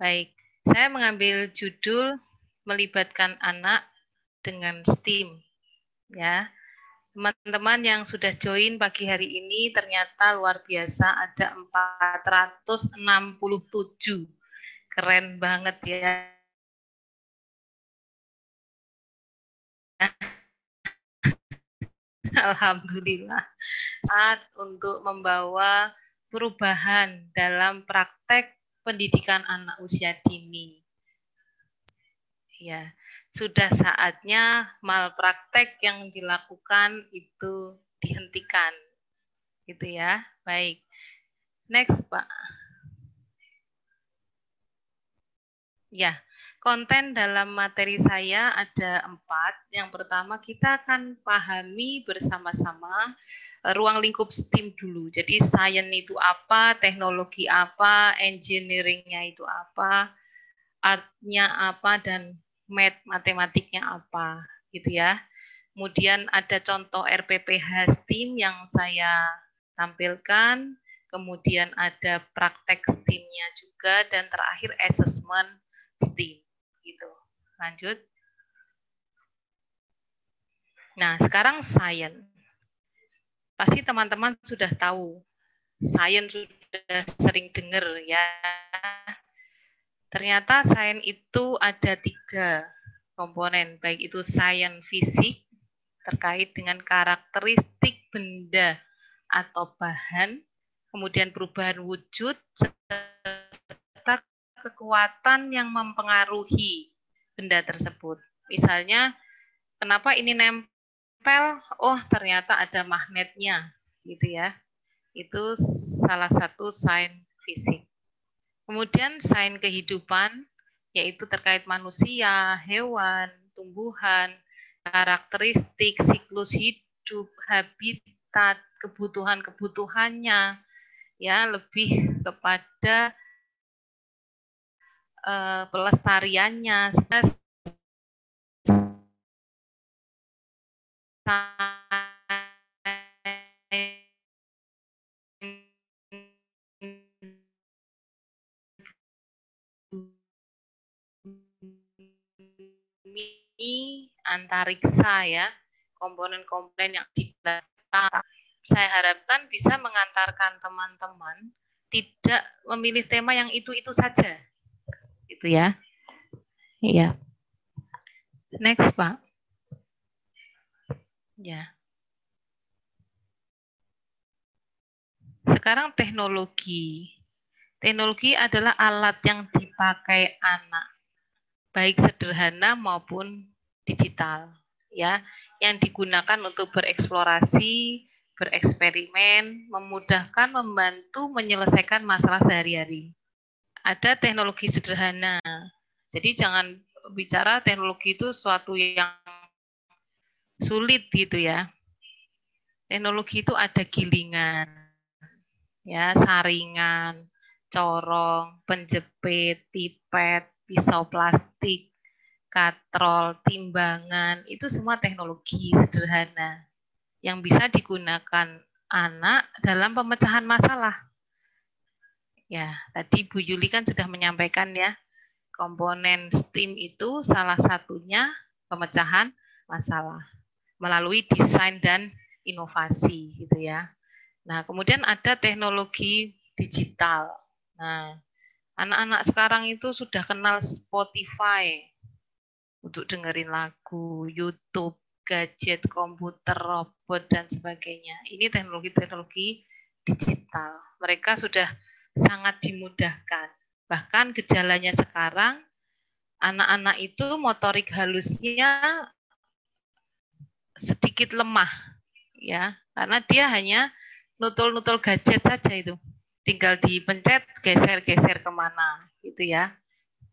baik. Saya mengambil judul melibatkan anak dengan STEAM. Ya, Teman-teman yang sudah join pagi hari ini ternyata luar biasa ada 467. Keren banget ya. Alhamdulillah. Saat untuk membawa perubahan dalam praktek pendidikan anak usia dini. Ya, sudah saatnya malpraktek yang dilakukan itu dihentikan. Gitu ya. Baik. Next, Pak. Ya, konten dalam materi saya ada empat. Yang pertama kita akan pahami bersama-sama ruang lingkup STEAM dulu. Jadi science itu apa, teknologi apa, engineeringnya itu apa, artnya apa, dan math matematiknya apa gitu ya. Kemudian ada contoh RPPH STEAM yang saya tampilkan, kemudian ada praktek STEAM-nya juga dan terakhir assessment STEAM gitu. Lanjut. Nah, sekarang science. Pasti teman-teman sudah tahu. Science sudah sering dengar ya Ternyata sains itu ada tiga komponen, baik itu sains fisik terkait dengan karakteristik benda atau bahan, kemudian perubahan wujud, serta kekuatan yang mempengaruhi benda tersebut. Misalnya, kenapa ini nempel? Oh, ternyata ada magnetnya, gitu ya. Itu salah satu sains fisik. Kemudian sains kehidupan, yaitu terkait manusia, hewan, tumbuhan, karakteristik, siklus hidup, habitat, kebutuhan-kebutuhannya, ya lebih kepada uh, pelestariannya. Antariksa ya, komponen-komponen yang di saya harapkan bisa mengantarkan teman-teman tidak memilih tema yang itu-itu saja. Gitu ya. Iya. Next, Pak. Ya. Sekarang teknologi. Teknologi adalah alat yang dipakai anak, baik sederhana maupun digital, ya, yang digunakan untuk bereksplorasi, bereksperimen, memudahkan, membantu menyelesaikan masalah sehari-hari. Ada teknologi sederhana, jadi jangan bicara teknologi itu suatu yang sulit gitu ya. Teknologi itu ada gilingan, ya saringan, corong, penjepit, pipet, pisau plastik, katrol, timbangan, itu semua teknologi sederhana yang bisa digunakan anak dalam pemecahan masalah. Ya, tadi Bu Yuli kan sudah menyampaikan ya, komponen STEAM itu salah satunya pemecahan masalah melalui desain dan inovasi gitu ya. Nah, kemudian ada teknologi digital. Nah, anak-anak sekarang itu sudah kenal Spotify untuk dengerin lagu, YouTube, gadget, komputer, robot dan sebagainya. Ini teknologi-teknologi digital. Mereka sudah sangat dimudahkan. Bahkan gejalanya sekarang anak-anak itu motorik halusnya sedikit lemah ya, karena dia hanya nutul-nutul gadget saja itu. Tinggal dipencet, geser-geser ke mana, gitu ya.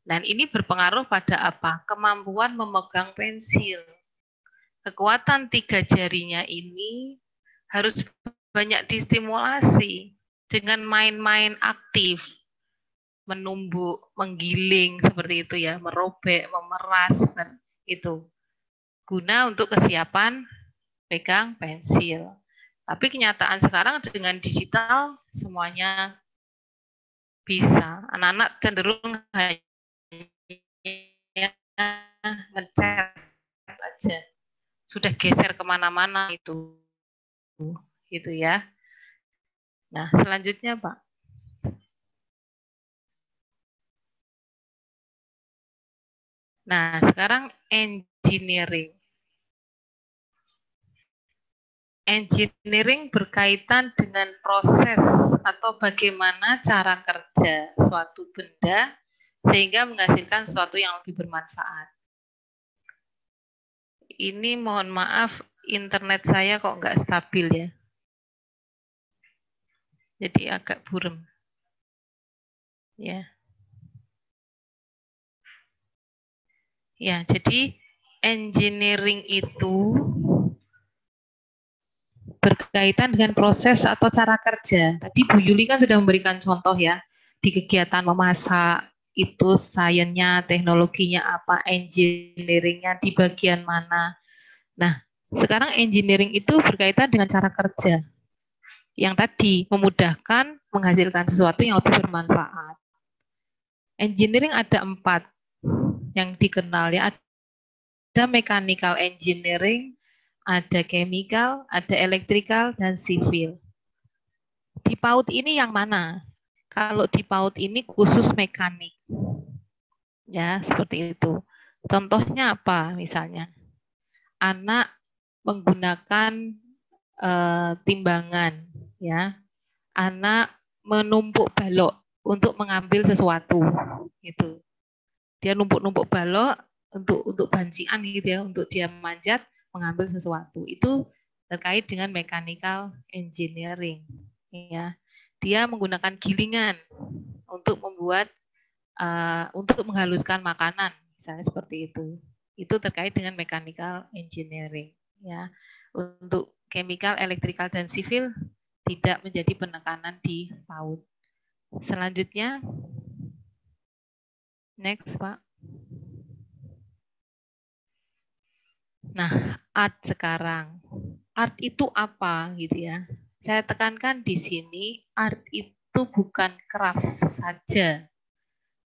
Dan ini berpengaruh pada apa? Kemampuan memegang pensil. Kekuatan tiga jarinya ini harus banyak distimulasi dengan main-main aktif, menumbuk, menggiling seperti itu ya, merobek, memeras itu guna untuk kesiapan pegang pensil. Tapi kenyataan sekarang dengan digital semuanya bisa. Anak-anak cenderung hanya aja. Sudah geser ke mana-mana itu. Gitu ya. Nah, selanjutnya Pak. Nah, sekarang engineering. Engineering berkaitan dengan proses atau bagaimana cara kerja suatu benda sehingga menghasilkan sesuatu yang lebih bermanfaat. Ini mohon maaf, internet saya kok nggak stabil ya. Jadi agak burem. Ya. Ya, jadi engineering itu berkaitan dengan proses atau cara kerja. Tadi Bu Yuli kan sudah memberikan contoh ya di kegiatan memasak itu sainsnya, teknologinya apa, engineeringnya di bagian mana. Nah, sekarang engineering itu berkaitan dengan cara kerja. Yang tadi memudahkan menghasilkan sesuatu yang lebih bermanfaat. Engineering ada empat yang dikenal ya. Ada mechanical engineering, ada chemical, ada electrical, dan civil. Di PAUD ini yang mana? Kalau di PAUD ini khusus mekanik. Ya, seperti itu. Contohnya apa misalnya? Anak menggunakan uh, timbangan, ya. Anak menumpuk balok untuk mengambil sesuatu, gitu. Dia numpuk-numpuk balok untuk untuk bancian gitu ya, untuk dia manjat mengambil sesuatu. Itu terkait dengan mechanical engineering. Ya, dia menggunakan gilingan untuk membuat uh, untuk menghaluskan makanan, misalnya seperti itu. Itu terkait dengan mechanical engineering. Ya, untuk chemical, electrical dan civil tidak menjadi penekanan di PAUD. Selanjutnya, next Pak. Nah, art sekarang. Art itu apa gitu ya? Saya tekankan di sini art itu bukan craft saja.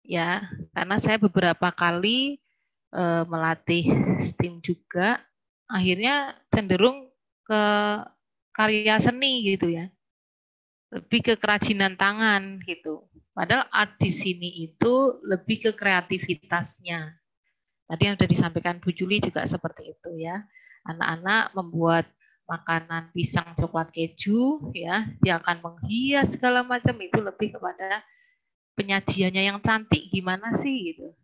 Ya, karena saya beberapa kali e, melatih STEAM juga, akhirnya cenderung ke karya seni gitu ya. Lebih ke kerajinan tangan gitu. Padahal art di sini itu lebih ke kreativitasnya. Tadi yang sudah disampaikan Bu Juli juga seperti itu ya. Anak-anak membuat makanan pisang coklat keju ya, dia akan menghias segala macam itu lebih kepada penyajiannya yang cantik gimana sih gitu.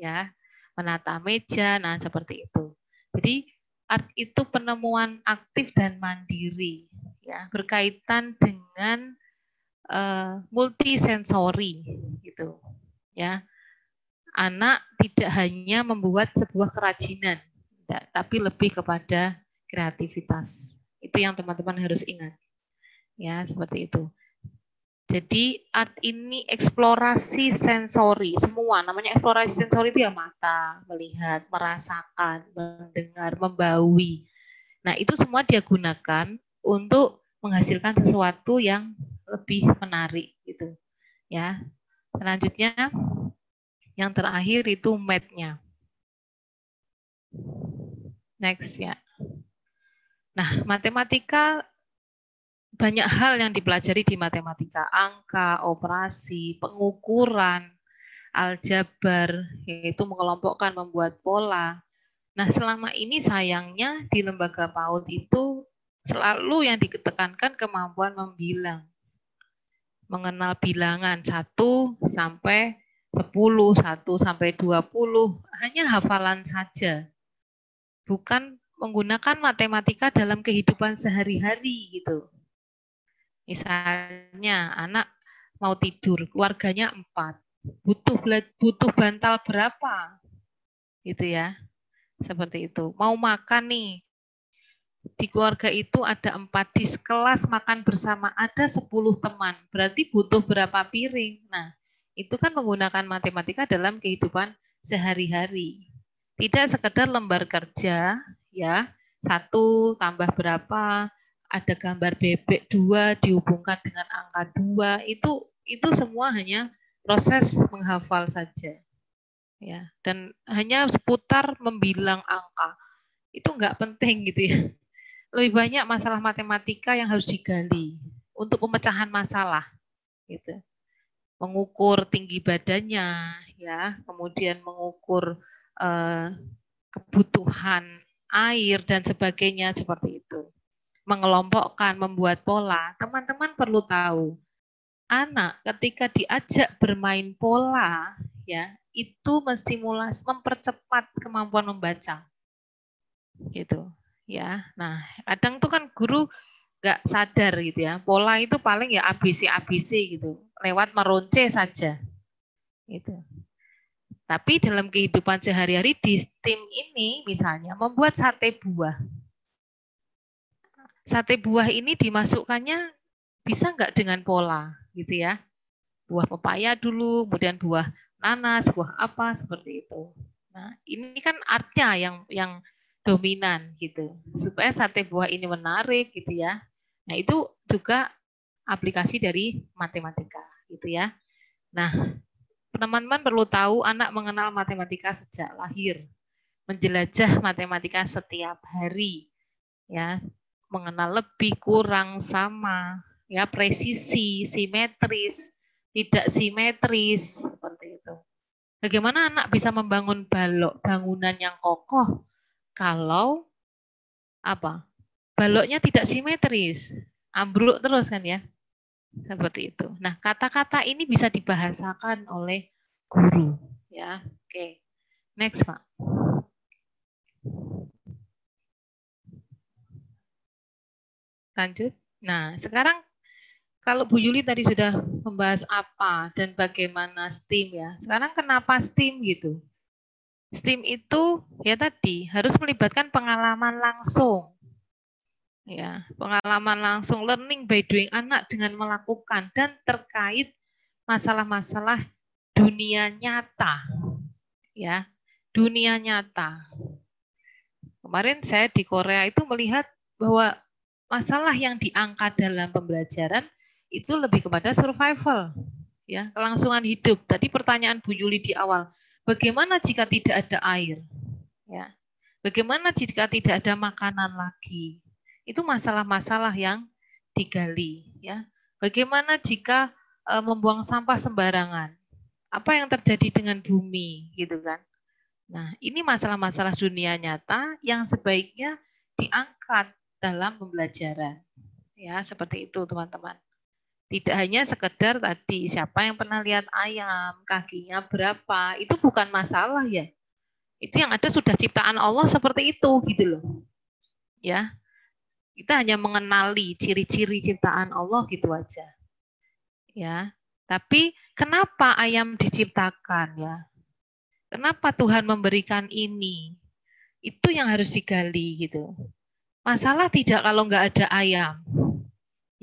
Ya, menata meja nah seperti itu. Jadi art itu penemuan aktif dan mandiri ya, berkaitan dengan uh, multisensori gitu. Ya. Anak tidak hanya membuat sebuah kerajinan, tapi lebih kepada kreativitas. Itu yang teman-teman harus ingat. Ya, seperti itu. Jadi art ini eksplorasi sensori semua. Namanya eksplorasi sensori itu ya mata, melihat, merasakan, mendengar, membaui. Nah, itu semua dia gunakan untuk menghasilkan sesuatu yang lebih menarik gitu. Ya. Selanjutnya yang terakhir itu mat-nya. Next ya. Nah, matematika banyak hal yang dipelajari di matematika, angka, operasi, pengukuran, aljabar, yaitu mengelompokkan, membuat pola. Nah, selama ini sayangnya di lembaga PAUD itu selalu yang ditekankan kemampuan membilang. Mengenal bilangan 1 sampai 10, 1 sampai 20, hanya hafalan saja. Bukan menggunakan matematika dalam kehidupan sehari-hari gitu. Misalnya anak mau tidur, keluarganya empat, butuh butuh bantal berapa, gitu ya, seperti itu. Mau makan nih, di keluarga itu ada empat di kelas makan bersama ada sepuluh teman, berarti butuh berapa piring. Nah, itu kan menggunakan matematika dalam kehidupan sehari-hari. Tidak sekedar lembar kerja, ya, satu tambah berapa, ada gambar bebek dua dihubungkan dengan angka dua. Itu itu semua hanya proses menghafal saja ya. Dan hanya seputar membilang angka. Itu nggak penting gitu ya. Lebih banyak masalah matematika yang harus digali untuk pemecahan masalah gitu. Mengukur tinggi badannya ya. Kemudian mengukur eh, kebutuhan air dan sebagainya seperti itu. Mengelompokkan, membuat pola, teman-teman perlu tahu, anak ketika diajak bermain pola, ya itu menstimulasi, mempercepat kemampuan membaca, gitu, ya. Nah, kadang tuh kan guru nggak sadar gitu ya, pola itu paling ya ABC gitu, lewat meronce saja, gitu. Tapi dalam kehidupan sehari-hari di STEAM ini misalnya membuat sate buah sate buah ini dimasukkannya bisa nggak dengan pola gitu ya. Buah pepaya dulu, kemudian buah nanas, buah apa seperti itu. Nah, ini kan artnya yang yang dominan gitu. Supaya sate buah ini menarik gitu ya. Nah, itu juga aplikasi dari matematika gitu ya. Nah, teman-teman perlu tahu anak mengenal matematika sejak lahir. Menjelajah matematika setiap hari ya. Mengenal lebih kurang sama ya presisi simetris tidak simetris seperti itu. Bagaimana anak bisa membangun balok bangunan yang kokoh kalau apa baloknya tidak simetris? Ambruk terus kan ya seperti itu nah kata-kata ini bisa dibahasakan oleh guru ya oke next pak Lanjut. Nah, sekarang kalau Bu Yuli tadi sudah membahas apa dan bagaimana STEAM ya. Sekarang kenapa STEAM gitu? STEAM itu ya tadi harus melibatkan pengalaman langsung. Ya, pengalaman langsung learning by doing anak dengan melakukan dan terkait masalah-masalah dunia nyata. Ya, dunia nyata. Kemarin saya di Korea itu melihat bahwa masalah yang diangkat dalam pembelajaran itu lebih kepada survival, ya kelangsungan hidup. Tadi pertanyaan Bu Yuli di awal, bagaimana jika tidak ada air? Ya, bagaimana jika tidak ada makanan lagi? Itu masalah-masalah yang digali ya. Bagaimana jika e, membuang sampah sembarangan? Apa yang terjadi dengan bumi gitu kan? Nah, ini masalah-masalah dunia nyata yang sebaiknya diangkat dalam pembelajaran. Ya, seperti itu teman-teman. Tidak hanya sekedar tadi siapa yang pernah lihat ayam, kakinya berapa, itu bukan masalah ya. Itu yang ada sudah ciptaan Allah seperti itu gitu loh. Ya. Kita hanya mengenali ciri-ciri ciptaan Allah gitu aja. Ya. Tapi kenapa ayam diciptakan ya? Kenapa Tuhan memberikan ini? Itu yang harus digali gitu. Masalah tidak kalau nggak ada ayam.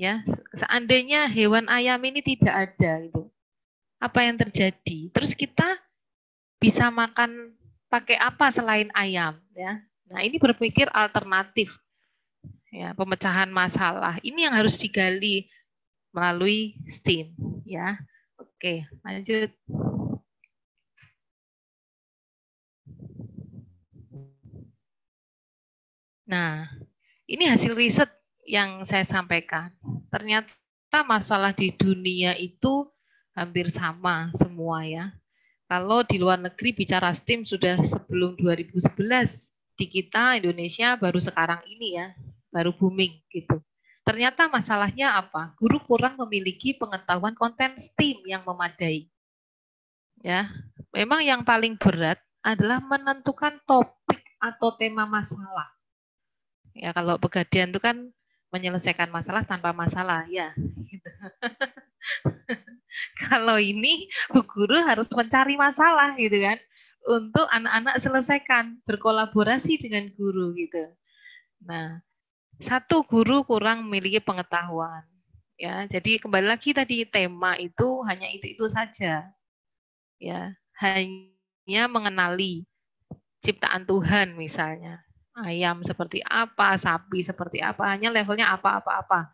Ya, seandainya hewan ayam ini tidak ada itu, apa yang terjadi? Terus kita bisa makan pakai apa selain ayam ya? Nah, ini berpikir alternatif. Ya, pemecahan masalah. Ini yang harus digali melalui STEAM ya. Oke, lanjut. Nah, ini hasil riset yang saya sampaikan. Ternyata masalah di dunia itu hampir sama semua ya. Kalau di luar negeri bicara STEAM sudah sebelum 2011, di kita Indonesia baru sekarang ini ya, baru booming gitu. Ternyata masalahnya apa? Guru kurang memiliki pengetahuan konten STEAM yang memadai. Ya, memang yang paling berat adalah menentukan topik atau tema masalah. Ya, kalau pegadian itu kan menyelesaikan masalah tanpa masalah ya gitu. kalau ini bu guru harus mencari masalah gitu kan untuk anak-anak selesaikan berkolaborasi dengan guru gitu nah satu guru kurang memiliki pengetahuan ya jadi kembali lagi tadi tema itu hanya itu itu saja ya hanya mengenali ciptaan Tuhan misalnya ayam seperti apa, sapi seperti apa, hanya levelnya apa-apa-apa,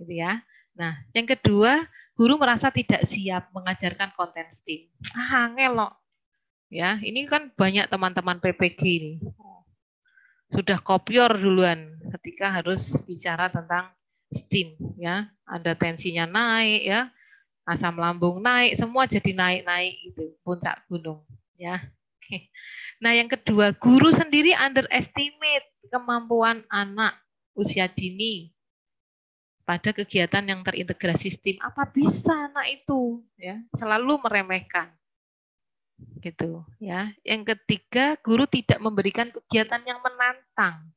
gitu ya. Nah, yang kedua, guru merasa tidak siap mengajarkan konten STEAM. Ah, ngelok. Ya, ini kan banyak teman-teman PPG ini. Sudah kopior duluan ketika harus bicara tentang STEAM, ya. Ada tensinya naik, ya. Asam lambung naik, semua jadi naik-naik itu puncak gunung, ya. Oke. Nah, yang kedua, guru sendiri underestimate kemampuan anak usia dini pada kegiatan yang terintegrasi STEAM. Apa bisa anak itu? Ya, selalu meremehkan. Gitu, ya. Yang ketiga, guru tidak memberikan kegiatan yang menantang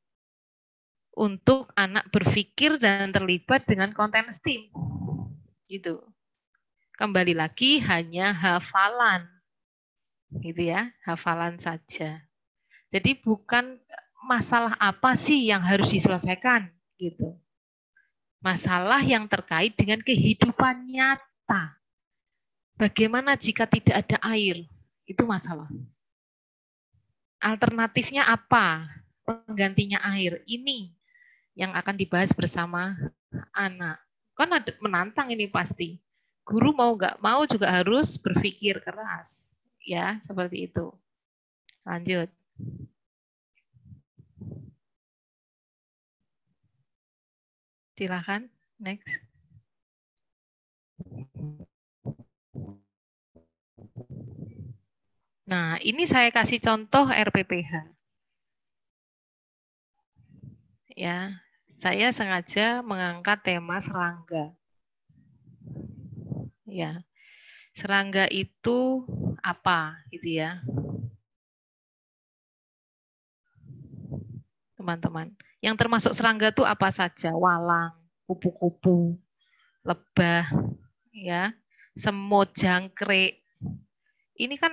untuk anak berpikir dan terlibat dengan konten STEAM. Gitu. Kembali lagi hanya hafalan gitu ya, hafalan saja. Jadi bukan masalah apa sih yang harus diselesaikan gitu. Masalah yang terkait dengan kehidupan nyata. Bagaimana jika tidak ada air? Itu masalah. Alternatifnya apa? Penggantinya air. Ini yang akan dibahas bersama anak. Kan ada menantang ini pasti. Guru mau nggak mau juga harus berpikir keras ya, seperti itu. Lanjut. Silakan, next. Nah, ini saya kasih contoh RPPH. Ya, saya sengaja mengangkat tema serangga. Ya, serangga itu apa gitu ya. Teman-teman, yang termasuk serangga itu apa saja? Walang, kupu-kupu, lebah, ya, semut, jangkrik. Ini kan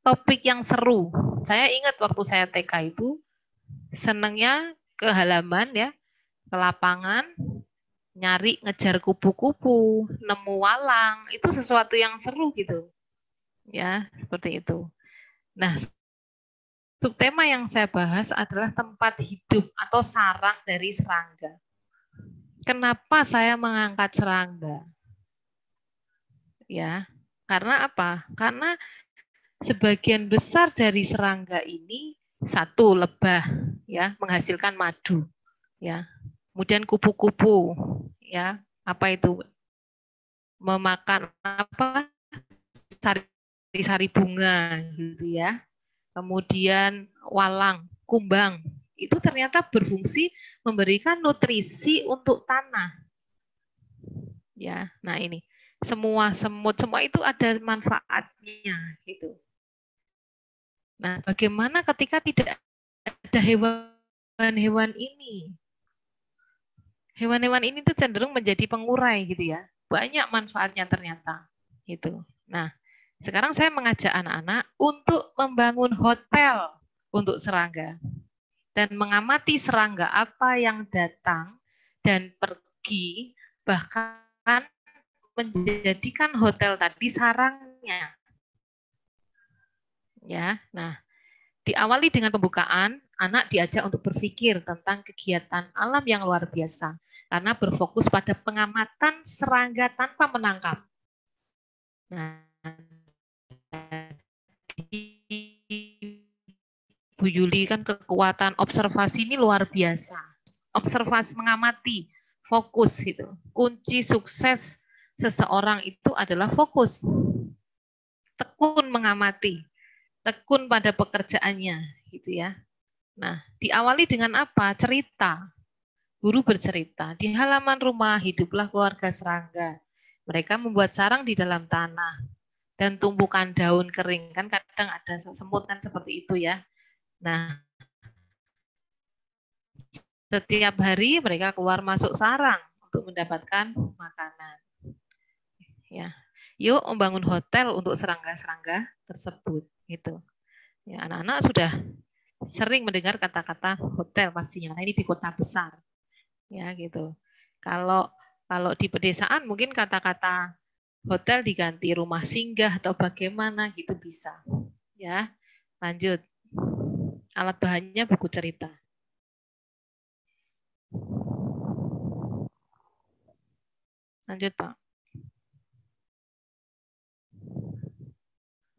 topik yang seru. Saya ingat waktu saya TK itu senangnya ke halaman ya, ke lapangan, nyari ngejar kupu-kupu, nemu walang, itu sesuatu yang seru gitu. Ya, seperti itu. Nah, subtema yang saya bahas adalah tempat hidup atau sarang dari serangga. Kenapa saya mengangkat serangga? Ya, karena apa? Karena sebagian besar dari serangga ini satu lebah ya, menghasilkan madu ya Kemudian kupu-kupu, ya, apa itu? Memakan apa? Sari-sari bunga, gitu ya. Kemudian walang, kumbang, itu ternyata berfungsi memberikan nutrisi untuk tanah. Ya, nah ini semua semut semua itu ada manfaatnya gitu. Nah, bagaimana ketika tidak ada hewan-hewan ini? Hewan-hewan ini tuh cenderung menjadi pengurai gitu ya. Banyak manfaatnya ternyata gitu. Nah, sekarang saya mengajak anak-anak untuk membangun hotel untuk serangga dan mengamati serangga apa yang datang dan pergi bahkan menjadikan hotel tadi sarangnya. Ya, nah diawali dengan pembukaan, anak diajak untuk berpikir tentang kegiatan alam yang luar biasa karena berfokus pada pengamatan serangga tanpa menangkap. Nah, Bu Yuli kan kekuatan observasi ini luar biasa. Observasi mengamati, fokus gitu. Kunci sukses seseorang itu adalah fokus. Tekun mengamati, tekun pada pekerjaannya, gitu ya. Nah, diawali dengan apa? Cerita. Guru bercerita, di halaman rumah hiduplah keluarga serangga. Mereka membuat sarang di dalam tanah dan tumbukan daun kering. Kan kadang ada semut kan seperti itu ya. Nah, setiap hari mereka keluar masuk sarang untuk mendapatkan makanan ya yuk membangun hotel untuk serangga-serangga tersebut gitu. Ya anak-anak sudah sering mendengar kata-kata hotel pastinya. Nah ini di kota besar. Ya gitu. Kalau kalau di pedesaan mungkin kata-kata hotel diganti rumah singgah atau bagaimana gitu bisa. Ya lanjut. Alat bahannya buku cerita. Lanjut pak.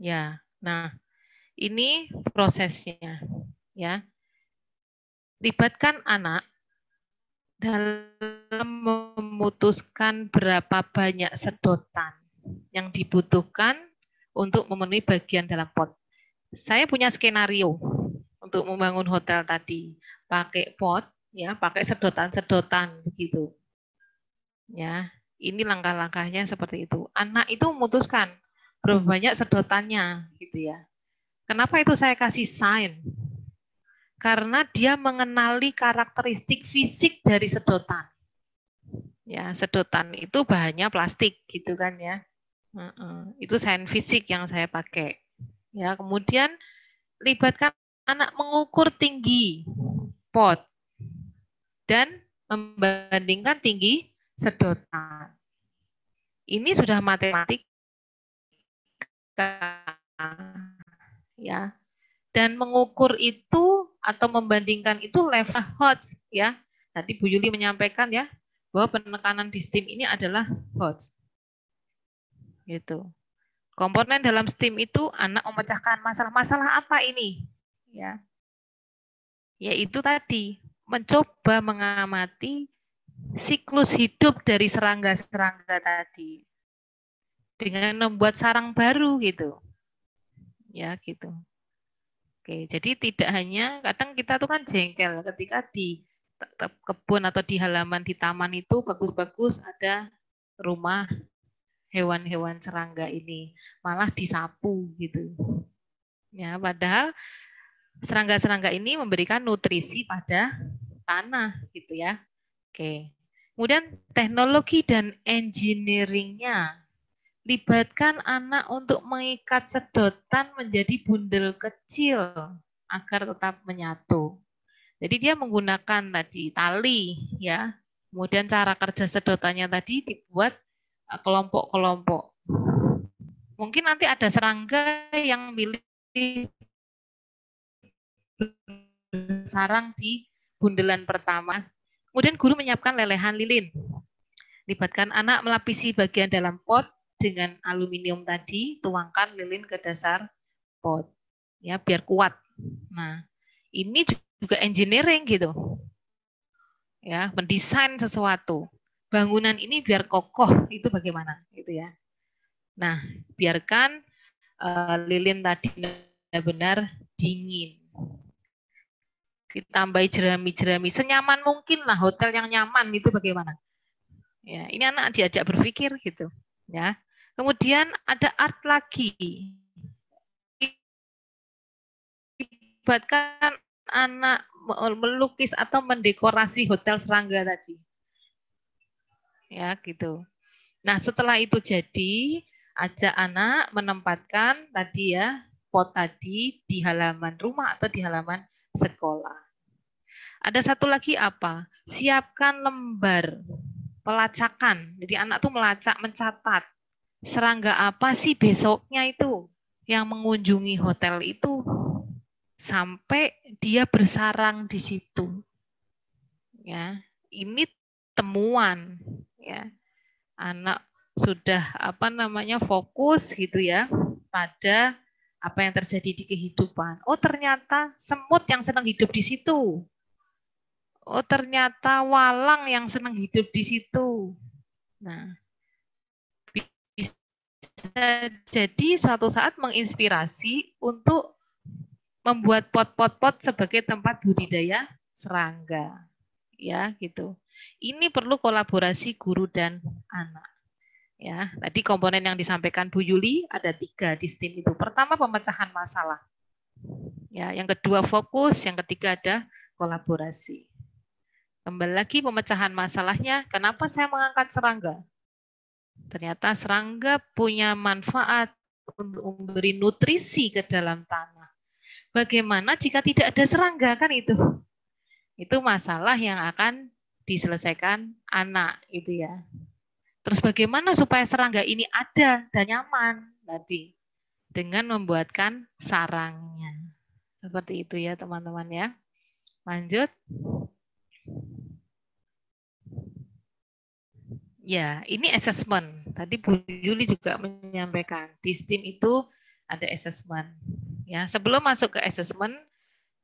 Ya, nah ini prosesnya ya. Libatkan anak dalam memutuskan berapa banyak sedotan yang dibutuhkan untuk memenuhi bagian dalam pot. Saya punya skenario untuk membangun hotel tadi, pakai pot, ya, pakai sedotan-sedotan begitu. Ya, ini langkah-langkahnya seperti itu. Anak itu memutuskan berapa banyak sedotannya gitu ya. Kenapa itu saya kasih sign? Karena dia mengenali karakteristik fisik dari sedotan. Ya, sedotan itu bahannya plastik gitu kan ya. Itu sign fisik yang saya pakai. Ya, kemudian libatkan anak mengukur tinggi pot dan membandingkan tinggi sedotan. Ini sudah matematik ya. Dan mengukur itu atau membandingkan itu level hot ya. Tadi Bu Yuli menyampaikan ya bahwa penekanan di STEAM ini adalah hot gitu. Komponen dalam STEAM itu anak memecahkan masalah-masalah apa ini? Ya. Yaitu tadi mencoba mengamati siklus hidup dari serangga-serangga tadi dengan membuat sarang baru gitu. Ya, gitu. Oke, jadi tidak hanya kadang kita tuh kan jengkel ketika di kebun atau di halaman di taman itu bagus-bagus ada rumah hewan-hewan serangga ini malah disapu gitu. Ya, padahal serangga-serangga ini memberikan nutrisi pada tanah gitu ya. Oke. Kemudian teknologi dan engineeringnya Libatkan anak untuk mengikat sedotan menjadi bundel kecil agar tetap menyatu. Jadi dia menggunakan tadi tali ya. Kemudian cara kerja sedotannya tadi dibuat eh, kelompok-kelompok. Mungkin nanti ada serangga yang milih sarang di bundelan pertama. Kemudian guru menyiapkan lelehan lilin. Libatkan anak melapisi bagian dalam pot dengan aluminium tadi, tuangkan lilin ke dasar pot. Ya, biar kuat. Nah, ini juga engineering gitu. ya, mendesain sesuatu. Bangunan ini biar kokoh itu bagaimana, gitu ya. Nah, biarkan uh, lilin tadi benar-benar dingin. Ditambahi jerami-jerami senyaman mungkin lah hotel yang nyaman itu bagaimana? Ya, ini anak diajak berpikir gitu, ya. Kemudian ada art lagi. Libatkan anak melukis atau mendekorasi hotel serangga tadi. Ya, gitu. Nah, setelah itu jadi, ajak anak menempatkan tadi ya pot tadi di halaman rumah atau di halaman sekolah. Ada satu lagi apa? Siapkan lembar pelacakan. Jadi anak tuh melacak, mencatat serangga apa sih besoknya itu yang mengunjungi hotel itu sampai dia bersarang di situ. Ya, ini temuan ya. Anak sudah apa namanya fokus gitu ya pada apa yang terjadi di kehidupan. Oh, ternyata semut yang senang hidup di situ. Oh, ternyata walang yang senang hidup di situ. Nah, bisa jadi suatu saat menginspirasi untuk membuat pot-pot-pot sebagai tempat budidaya serangga. Ya, gitu. Ini perlu kolaborasi guru dan anak. Ya, tadi komponen yang disampaikan Bu Yuli ada tiga di STEAM itu. Pertama pemecahan masalah. Ya, yang kedua fokus, yang ketiga ada kolaborasi. Kembali lagi pemecahan masalahnya, kenapa saya mengangkat serangga? Ternyata serangga punya manfaat untuk memberi nutrisi ke dalam tanah. Bagaimana jika tidak ada serangga kan itu? Itu masalah yang akan diselesaikan anak itu ya. Terus bagaimana supaya serangga ini ada dan nyaman tadi? Dengan membuatkan sarangnya. Seperti itu ya teman-teman ya. Lanjut. Ya, ini assessment. Tadi Bu Yuli juga menyampaikan di STEAM itu ada assessment. Ya, sebelum masuk ke assessment,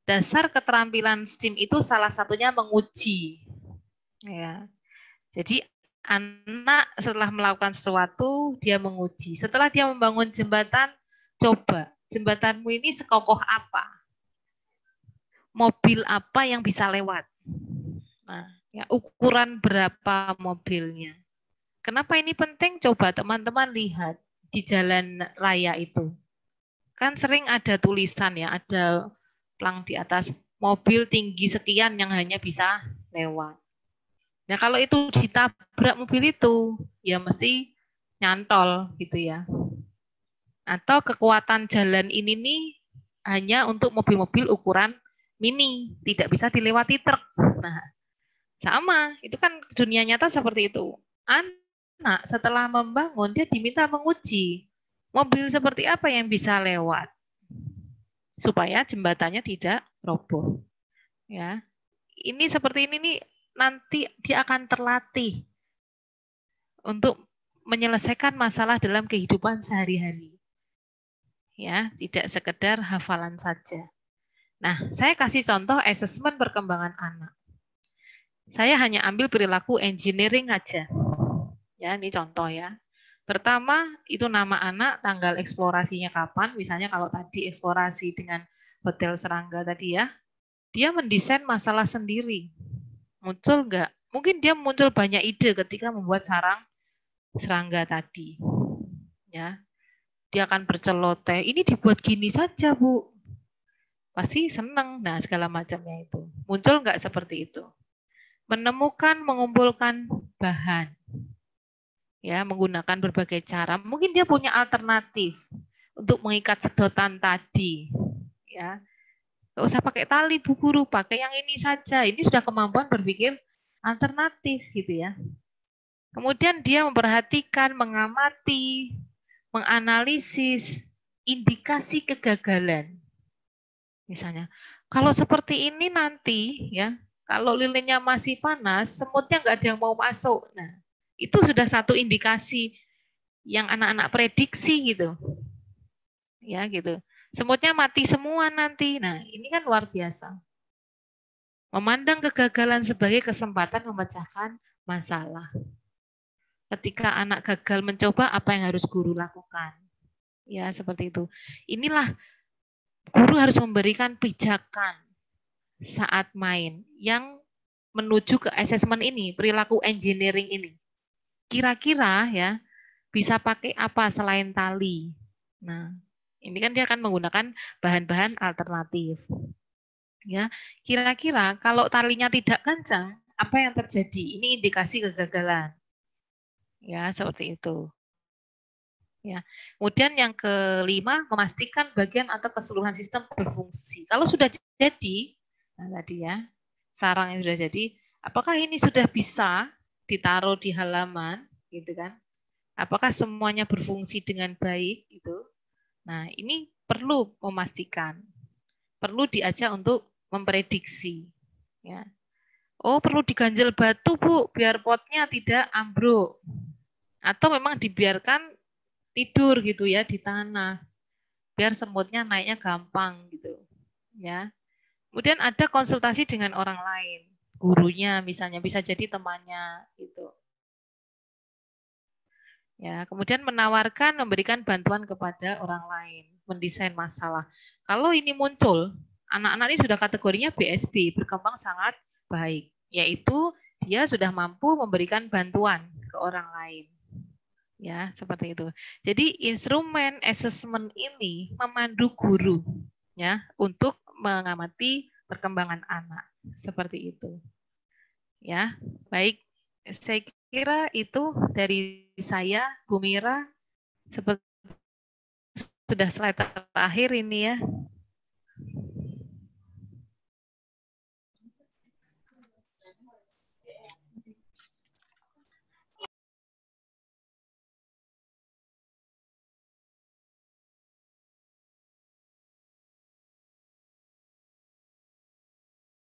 dasar keterampilan STEAM itu salah satunya menguji. Ya. Jadi anak setelah melakukan sesuatu, dia menguji. Setelah dia membangun jembatan, coba jembatanmu ini sekokoh apa? Mobil apa yang bisa lewat? Nah, ya, ukuran berapa mobilnya? Kenapa ini penting? Coba teman-teman lihat di jalan raya itu. Kan sering ada tulisan ya, ada plang di atas mobil tinggi sekian yang hanya bisa lewat. Nah kalau itu ditabrak mobil itu, ya mesti nyantol gitu ya. Atau kekuatan jalan ini nih hanya untuk mobil-mobil ukuran mini, tidak bisa dilewati truk. Nah, sama, itu kan dunia nyata seperti itu. Anak setelah membangun, dia diminta menguji mobil seperti apa yang bisa lewat supaya jembatannya tidak roboh. Ya, ini seperti ini nih nanti dia akan terlatih untuk menyelesaikan masalah dalam kehidupan sehari-hari. Ya, tidak sekedar hafalan saja. Nah, saya kasih contoh asesmen perkembangan anak. Saya hanya ambil perilaku engineering aja. Ya, ini contoh ya. Pertama, itu nama anak, tanggal eksplorasinya kapan. Misalnya kalau tadi eksplorasi dengan Hotel Serangga tadi ya, dia mendesain masalah sendiri. Muncul enggak? Mungkin dia muncul banyak ide ketika membuat sarang serangga tadi. Ya. Dia akan berceloteh, ini dibuat gini saja, Bu. Pasti senang. Nah, segala macamnya itu. Muncul enggak seperti itu? Menemukan, mengumpulkan bahan. Ya, menggunakan berbagai cara. Mungkin dia punya alternatif untuk mengikat sedotan tadi. Ya, Gak usah pakai tali bu guru, pakai yang ini saja. Ini sudah kemampuan berpikir alternatif gitu ya. Kemudian dia memperhatikan, mengamati, menganalisis indikasi kegagalan. Misalnya, kalau seperti ini nanti ya, kalau lilinnya masih panas, semutnya nggak ada yang mau masuk. Nah, itu sudah satu indikasi yang anak-anak prediksi gitu. Ya gitu. Semutnya mati semua nanti. Nah, ini kan luar biasa. Memandang kegagalan sebagai kesempatan memecahkan masalah. Ketika anak gagal mencoba, apa yang harus guru lakukan? Ya, seperti itu. Inilah guru harus memberikan pijakan saat main yang menuju ke asesmen ini, perilaku engineering ini. Kira-kira ya bisa pakai apa selain tali? Nah, ini kan dia akan menggunakan bahan-bahan alternatif. Ya, kira-kira kalau talinya tidak kencang, apa yang terjadi? Ini indikasi kegagalan. Ya, seperti itu. Ya. Kemudian yang kelima, memastikan bagian atau keseluruhan sistem berfungsi. Kalau sudah jadi, nah tadi ya, sarang yang sudah jadi, apakah ini sudah bisa ditaruh di halaman, gitu kan? Apakah semuanya berfungsi dengan baik, gitu? Nah, ini perlu memastikan, perlu diajak untuk memprediksi. Ya. Oh, perlu diganjel batu, Bu, biar potnya tidak ambruk. Atau memang dibiarkan tidur gitu ya di tanah. Biar semutnya naiknya gampang gitu. Ya. Kemudian ada konsultasi dengan orang lain. Gurunya misalnya bisa jadi temannya gitu. Ya, kemudian menawarkan memberikan bantuan kepada orang lain, mendesain masalah. Kalau ini muncul anak-anak ini sudah kategorinya BSB, berkembang sangat baik, yaitu dia sudah mampu memberikan bantuan ke orang lain. Ya, seperti itu. Jadi instrumen assessment ini memandu guru ya untuk mengamati perkembangan anak. Seperti itu. Ya, baik. Saya kira itu dari saya, Bu Mira, seperti sudah slide terakhir ini ya.